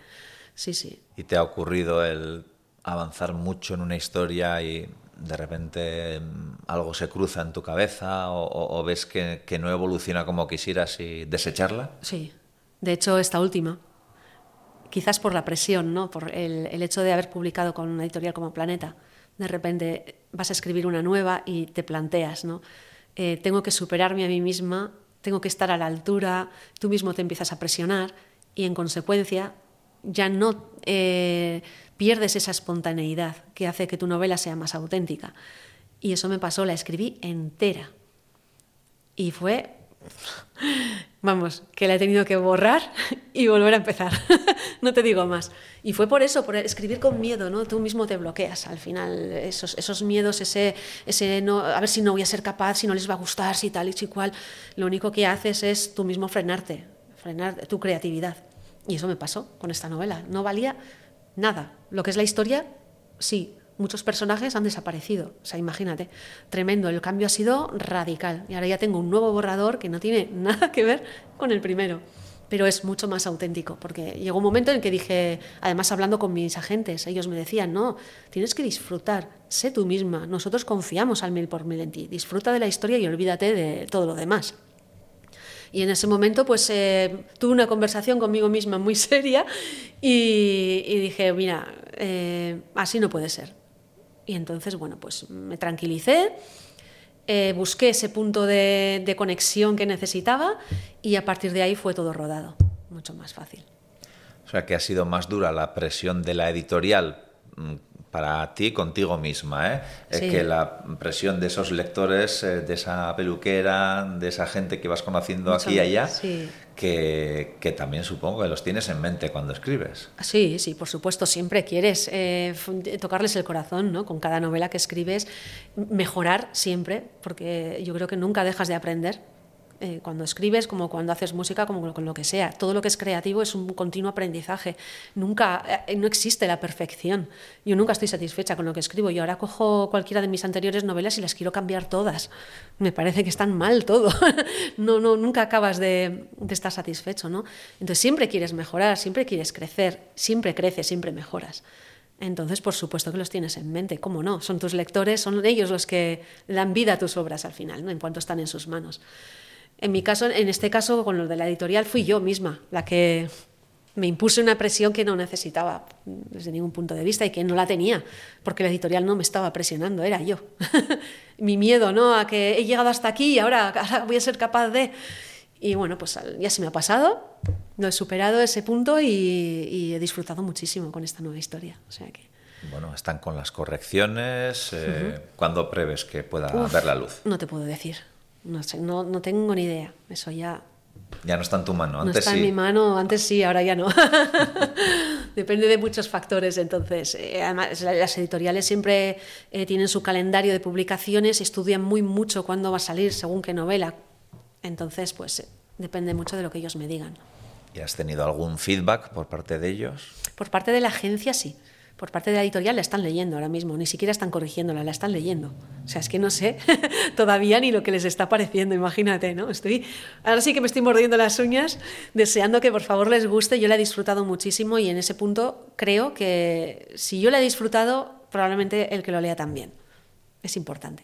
Sí, sí. ¿Y te ha ocurrido el avanzar mucho en una historia y de repente mm, algo se cruza en tu cabeza o, ves que, no evoluciona como quisieras y desecharla? Sí, de hecho esta última, quizás por la presión, ¿no? por el, hecho de haber publicado con una editorial como Planeta, de repente vas a escribir una nueva y te planteas, ¿no? Eh, tengo que superarme a mí misma, tengo que estar a la altura, tú mismo te empiezas a presionar y en consecuencia ya no eh, pierdes esa espontaneidad que hace que tu novela sea más auténtica. Y eso me pasó, la escribí entera. Y fue, vamos, que la he tenido que borrar y volver a empezar. no te digo más. Y fue por eso, por escribir con miedo, ¿no? Tú mismo te bloqueas al final, esos, esos miedos, ese, ese no, a ver si no voy a ser capaz, si no les va a gustar, si tal y si cual. Lo único que haces es tú mismo frenarte, frenar tu creatividad. Y eso me pasó con esta novela. No valía nada. Lo que es la historia, sí, muchos personajes han desaparecido. O sea, imagínate, tremendo. El cambio ha sido radical. Y ahora ya tengo un nuevo borrador que no tiene nada que ver con el primero. Pero es mucho más auténtico, porque llegó un momento en el que dije, además hablando con mis agentes, ellos me decían, no, tienes que disfrutar, sé tú misma, nosotros confiamos al mil por mil en ti, disfruta de la historia y olvídate de todo lo demás. Y en ese momento pues eh, tuve una conversación conmigo misma muy seria y, dije, mira, eh, así no puede ser. Y entonces, bueno, pues me tranquilicé, eh, busqué ese punto de, de conexión que necesitaba y a partir de ahí fue todo rodado, mucho más fácil. O sea, que ha sido más dura la presión de la editorial mm, para ti contigo misma, ¿eh? que la presión de esos lectores, eh, de esa peluquera, de esa gente que vas conociendo aquí y allá, que, que, también supongo que los tienes en mente cuando escribes. Sí, sí, por supuesto, siempre quieres eh, tocarles el corazón, ¿no? Con cada novela que escribes, mejorar siempre, porque yo creo que nunca dejas de aprender eh, cuando escribes, como cuando haces música, como con lo que sea. Todo lo que es creativo es un continuo aprendizaje. Nunca, eh, no existe la perfección. Yo nunca estoy satisfecha con lo que escribo. Yo ahora cojo cualquiera de mis anteriores novelas y las quiero cambiar todas. Me parece que están mal todo. no, no, nunca acabas de, de estar satisfecho, ¿no? Entonces siempre quieres mejorar, siempre quieres crecer, siempre creces, siempre mejoras. Entonces, por supuesto que los tienes en mente, ¿cómo no? Son tus lectores, son ellos los que dan vida a tus obras al final, ¿no? en cuanto están en sus manos. En mi caso, en este caso, con lo de la editorial, fui yo misma la que me impuse una presión que no necesitaba desde ningún punto de vista y que no la tenía, porque la editorial no me estaba presionando, era yo. mi miedo, ¿no? A que he llegado hasta aquí y ahora, voy a ser capaz de... Y bueno, pues ya se me ha pasado, no he superado ese punto y, he disfrutado muchísimo con esta nueva historia. O sea que... Bueno, están con las correcciones. Eh, ¿Cuándo preves que pueda ver la luz? No te puedo decir. No sé, no, no tengo ni idea. Eso ya. Ya no está en tu mano. Antes no está en mi mano, antes sí, ahora ya no. Depende de muchos factores. Entonces, eh, además, las editoriales siempre eh, tienen su calendario de publicaciones y estudian muy mucho cuándo va a salir según qué novela. Entonces, pues depende mucho de lo que ellos me digan. ¿Y has tenido algún feedback por parte de ellos? Por parte de la agencia, sí por parte de la editorial la están leyendo ahora mismo, ni siquiera están corrigiéndola, la están leyendo. O sea, es que no sé todavía ni lo que les está pareciendo, imagínate, ¿no? Estoy, ahora sí que me estoy mordiendo las uñas, deseando que por favor les guste. Yo la he disfrutado muchísimo y en ese punto creo que si yo la he disfrutado, probablemente el que lo lea también. Es importante.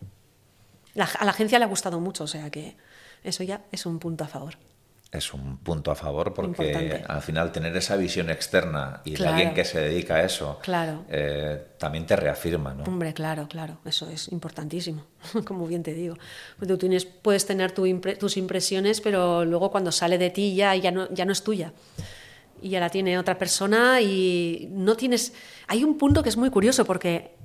a la agencia le ha gustado mucho, o sea que eso ya es un punto a favor es un punto a favor porque al final tener esa visión externa y de alguien que se dedica a eso claro. Eh, también te reafirma, ¿no? Hombre, claro, claro, eso es importantísimo, como bien te digo. Pues tú tienes, puedes tener tus impresiones, pero luego cuando sale de ti ya, ya, no, ya no es tuya. Y ya la tiene otra persona y no tienes... Hay un punto que es muy curioso porque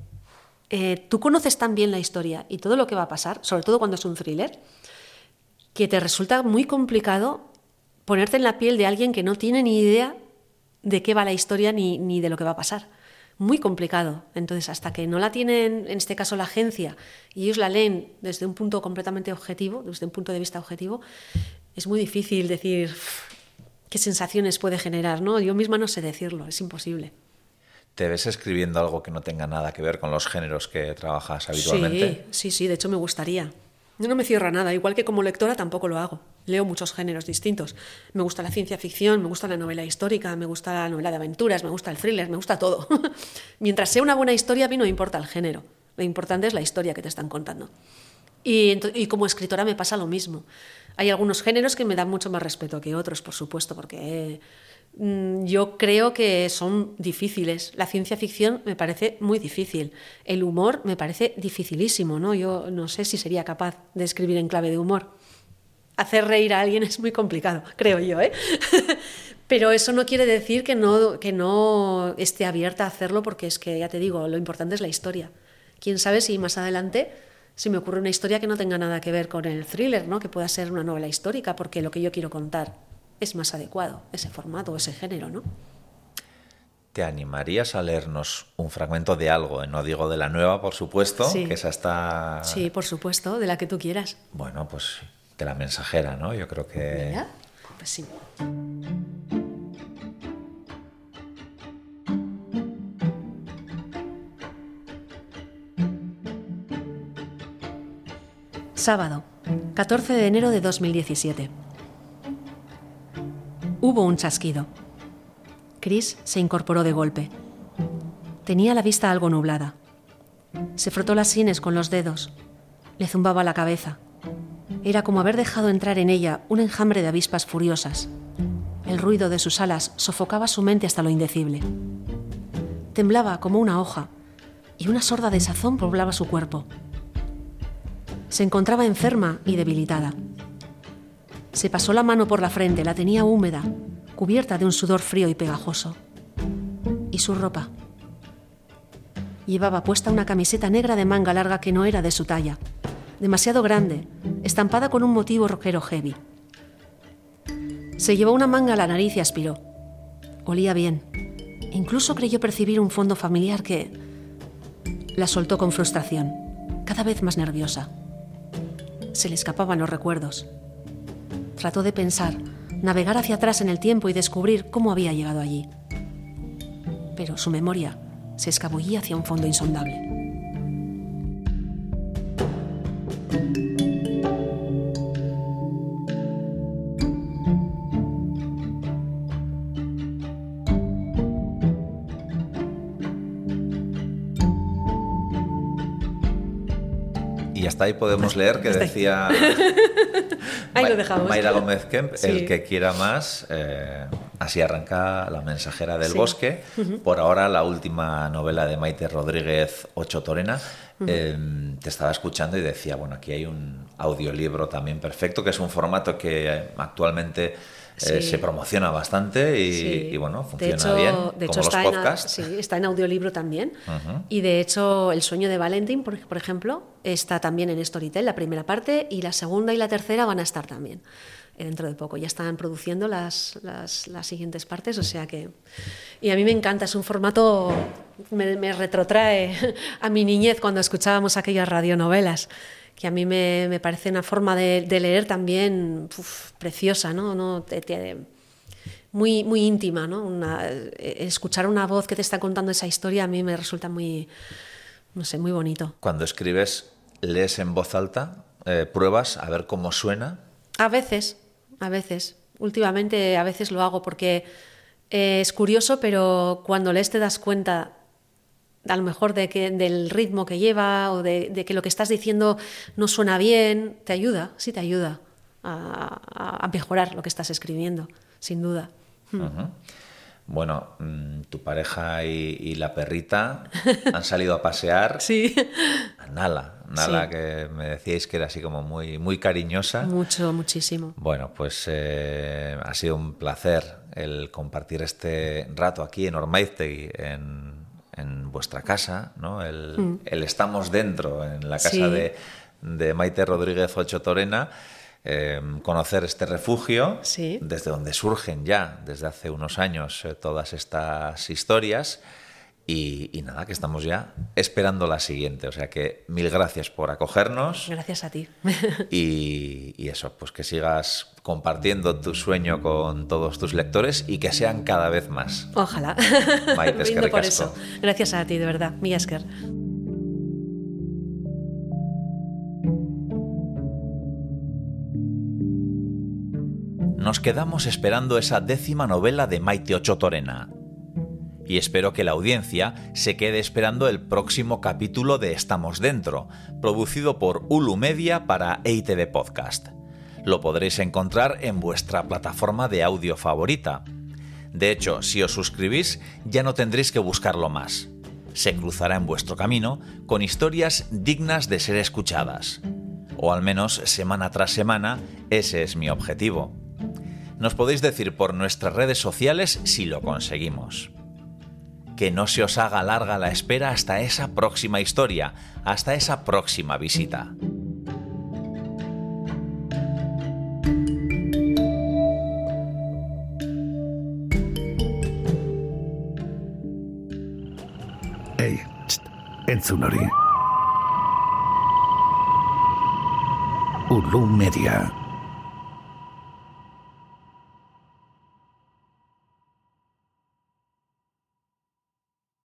eh, tú conoces tan bien la historia y todo lo que va a pasar, sobre todo cuando es un thriller, que te resulta muy complicado ponerte en la piel de alguien que no tiene ni idea de qué va la historia ni, ni de lo que va a pasar. Muy complicado. Entonces, hasta que no la tienen, en este caso la agencia, y ellos la leen desde un punto completamente objetivo, desde un punto de vista objetivo, es muy difícil decir qué sensaciones puede generar. ¿no? Yo misma no sé decirlo, es imposible. ¿Te ves escribiendo algo que no tenga nada que ver con los géneros que trabajas habitualmente? Sí, sí, sí, de hecho me gustaría. Yo no me cierra nada, igual que como lectora tampoco lo hago. Leo muchos géneros distintos. Me gusta la ciencia ficción, me gusta la novela histórica, me gusta la novela de aventuras, me gusta el thriller, me gusta todo. Mientras sea una buena historia, a mí no me importa el género. Lo importante es la historia que te están contando. Y, y, como escritora me pasa lo mismo. Hay algunos géneros que me dan mucho más respeto que otros, por supuesto, porque Mm, yo creo que son difíciles. La ciencia ficción me parece muy difícil. El humor me parece dificilísimo, ¿no? Yo no sé si sería capaz de escribir en clave de humor. Hacer reír a alguien es muy complicado, creo yo, ¿eh? Pero eso no quiere decir que no, que no esté abierta a hacerlo, porque es que, ya te digo, lo importante es la historia. Quién sabe si más adelante se me ocurre una historia que no tenga nada que ver con el thriller, ¿no? que pueda ser una novela histórica, porque lo que yo quiero contar es más adecuado, ese formato, ese género, ¿no? ¿Te animarías a leernos un fragmento de algo? No digo de la nueva, por supuesto, que esa está... Sí, por supuesto, de la que tú quieras. Bueno, pues de la mensajera, ¿no? Yo creo que... Pues sí. Sábado, 14 de enero de 2017. Hubo un chasquido. Chris se incorporó de golpe. Tenía la vista algo nublada. Se frotó las sienes con los dedos. Le zumbaba la cabeza. Era como haber dejado entrar en ella un enjambre de avispas furiosas. El ruido de sus alas sofocaba su mente hasta lo indecible. Temblaba como una hoja y una sorda desazón poblaba su cuerpo. Se encontraba enferma y debilitada. Se pasó la mano por la frente, la tenía húmeda, cubierta de un sudor frío y pegajoso. ¿Y su ropa? Llevaba puesta una camiseta negra de manga larga que no era de su talla, demasiado grande, estampada con un motivo rockero heavy. Se llevó una manga a la nariz y aspiró. Olía bien. Incluso creyó percibir un fondo familiar que la soltó con frustración, cada vez más nerviosa. Se le escapaban los recuerdos. Trató de pensar, navegar hacia atrás en el tiempo y descubrir cómo había llegado allí. Pero su memoria se escabullía hacia un fondo insondable. Y hasta ahí podemos leer que decía Ahí lo dejamos. Mayra Gómez Kemp, el que quiera más. Eh, así arranca La mensajera del bosque. Por ahora, la última novela de Maite Rodríguez, Ocho Torena. Eh, te estaba escuchando y decía, bueno, aquí hay un audiolibro también perfecto, que es un formato que actualmente eh, se promociona bastante y, bueno, funciona bien. De hecho, está, En, sí, está en audiolibro también. Y de hecho, El sueño de Valentín, por, por, ejemplo, está también en Storytel, la primera parte, y la segunda y la tercera van a estar también eh, dentro de poco. Ya están produciendo las, las, las, siguientes partes, o sea que... Y a mí me encanta, es un formato, me, me retrotrae a mi niñez cuando escuchábamos aquellas radionovelas que a mí me, parece una forma de, leer también preciosa, ¿no? no te, muy, muy íntima, ¿no? Eh, escuchar una voz que te está contando esa historia a mí me resulta muy, no sé, muy bonito. Cuando escribes, lees en voz alta, eh, pruebas a ver cómo suena. A veces, a veces. Últimamente a veces lo hago porque eh, es curioso, pero cuando lees te das cuenta a lo mejor de que, del ritmo que lleva o de, que lo que estás diciendo no suena bien, te ayuda, sí te ayuda a mejorar lo que estás escribiendo, sin duda. Bueno, mm, tu pareja y, la perrita han salido a pasear. sí. Nala, Nala, que me decíais que era así como muy, muy cariñosa. Mucho, muchísimo. Bueno, pues eh, ha sido un placer el compartir este rato aquí en Ormaiztegui, en, en vuestra casa, ¿no? El, mm. estamos dentro, en la casa de, de Maite Rodríguez Ocho Torena. Em, conocer este refugio, desde donde surgen ya desde hace unos años eh, todas estas historias. Y, nada, que estamos ya esperando la siguiente. O sea que mil gracias por acogernos. Gracias a ti. y, eso, pues que sigas compartiendo tu sueño con todos tus lectores y que sean cada vez más. Ojalá. Maite, por eso. Gracias a ti, de verdad. Mi Esker. Nos quedamos esperando esa décima novela de Maite Ocho Torena. Y espero que la audiencia se quede esperando el próximo capítulo de Estamos Dentro, producido por Ulu Media para EITV Podcast. Lo podréis encontrar en vuestra plataforma de audio favorita. De hecho, si os suscribís, ya no tendréis que buscarlo más. Se cruzará en vuestro camino con historias dignas de ser escuchadas. O al menos semana tras semana, ese es mi objetivo. Nos podéis decir por nuestras redes sociales si lo conseguimos. Que no se os haga larga la espera hasta esa próxima historia, hasta esa próxima visita. Hey, entzun Ulu Media.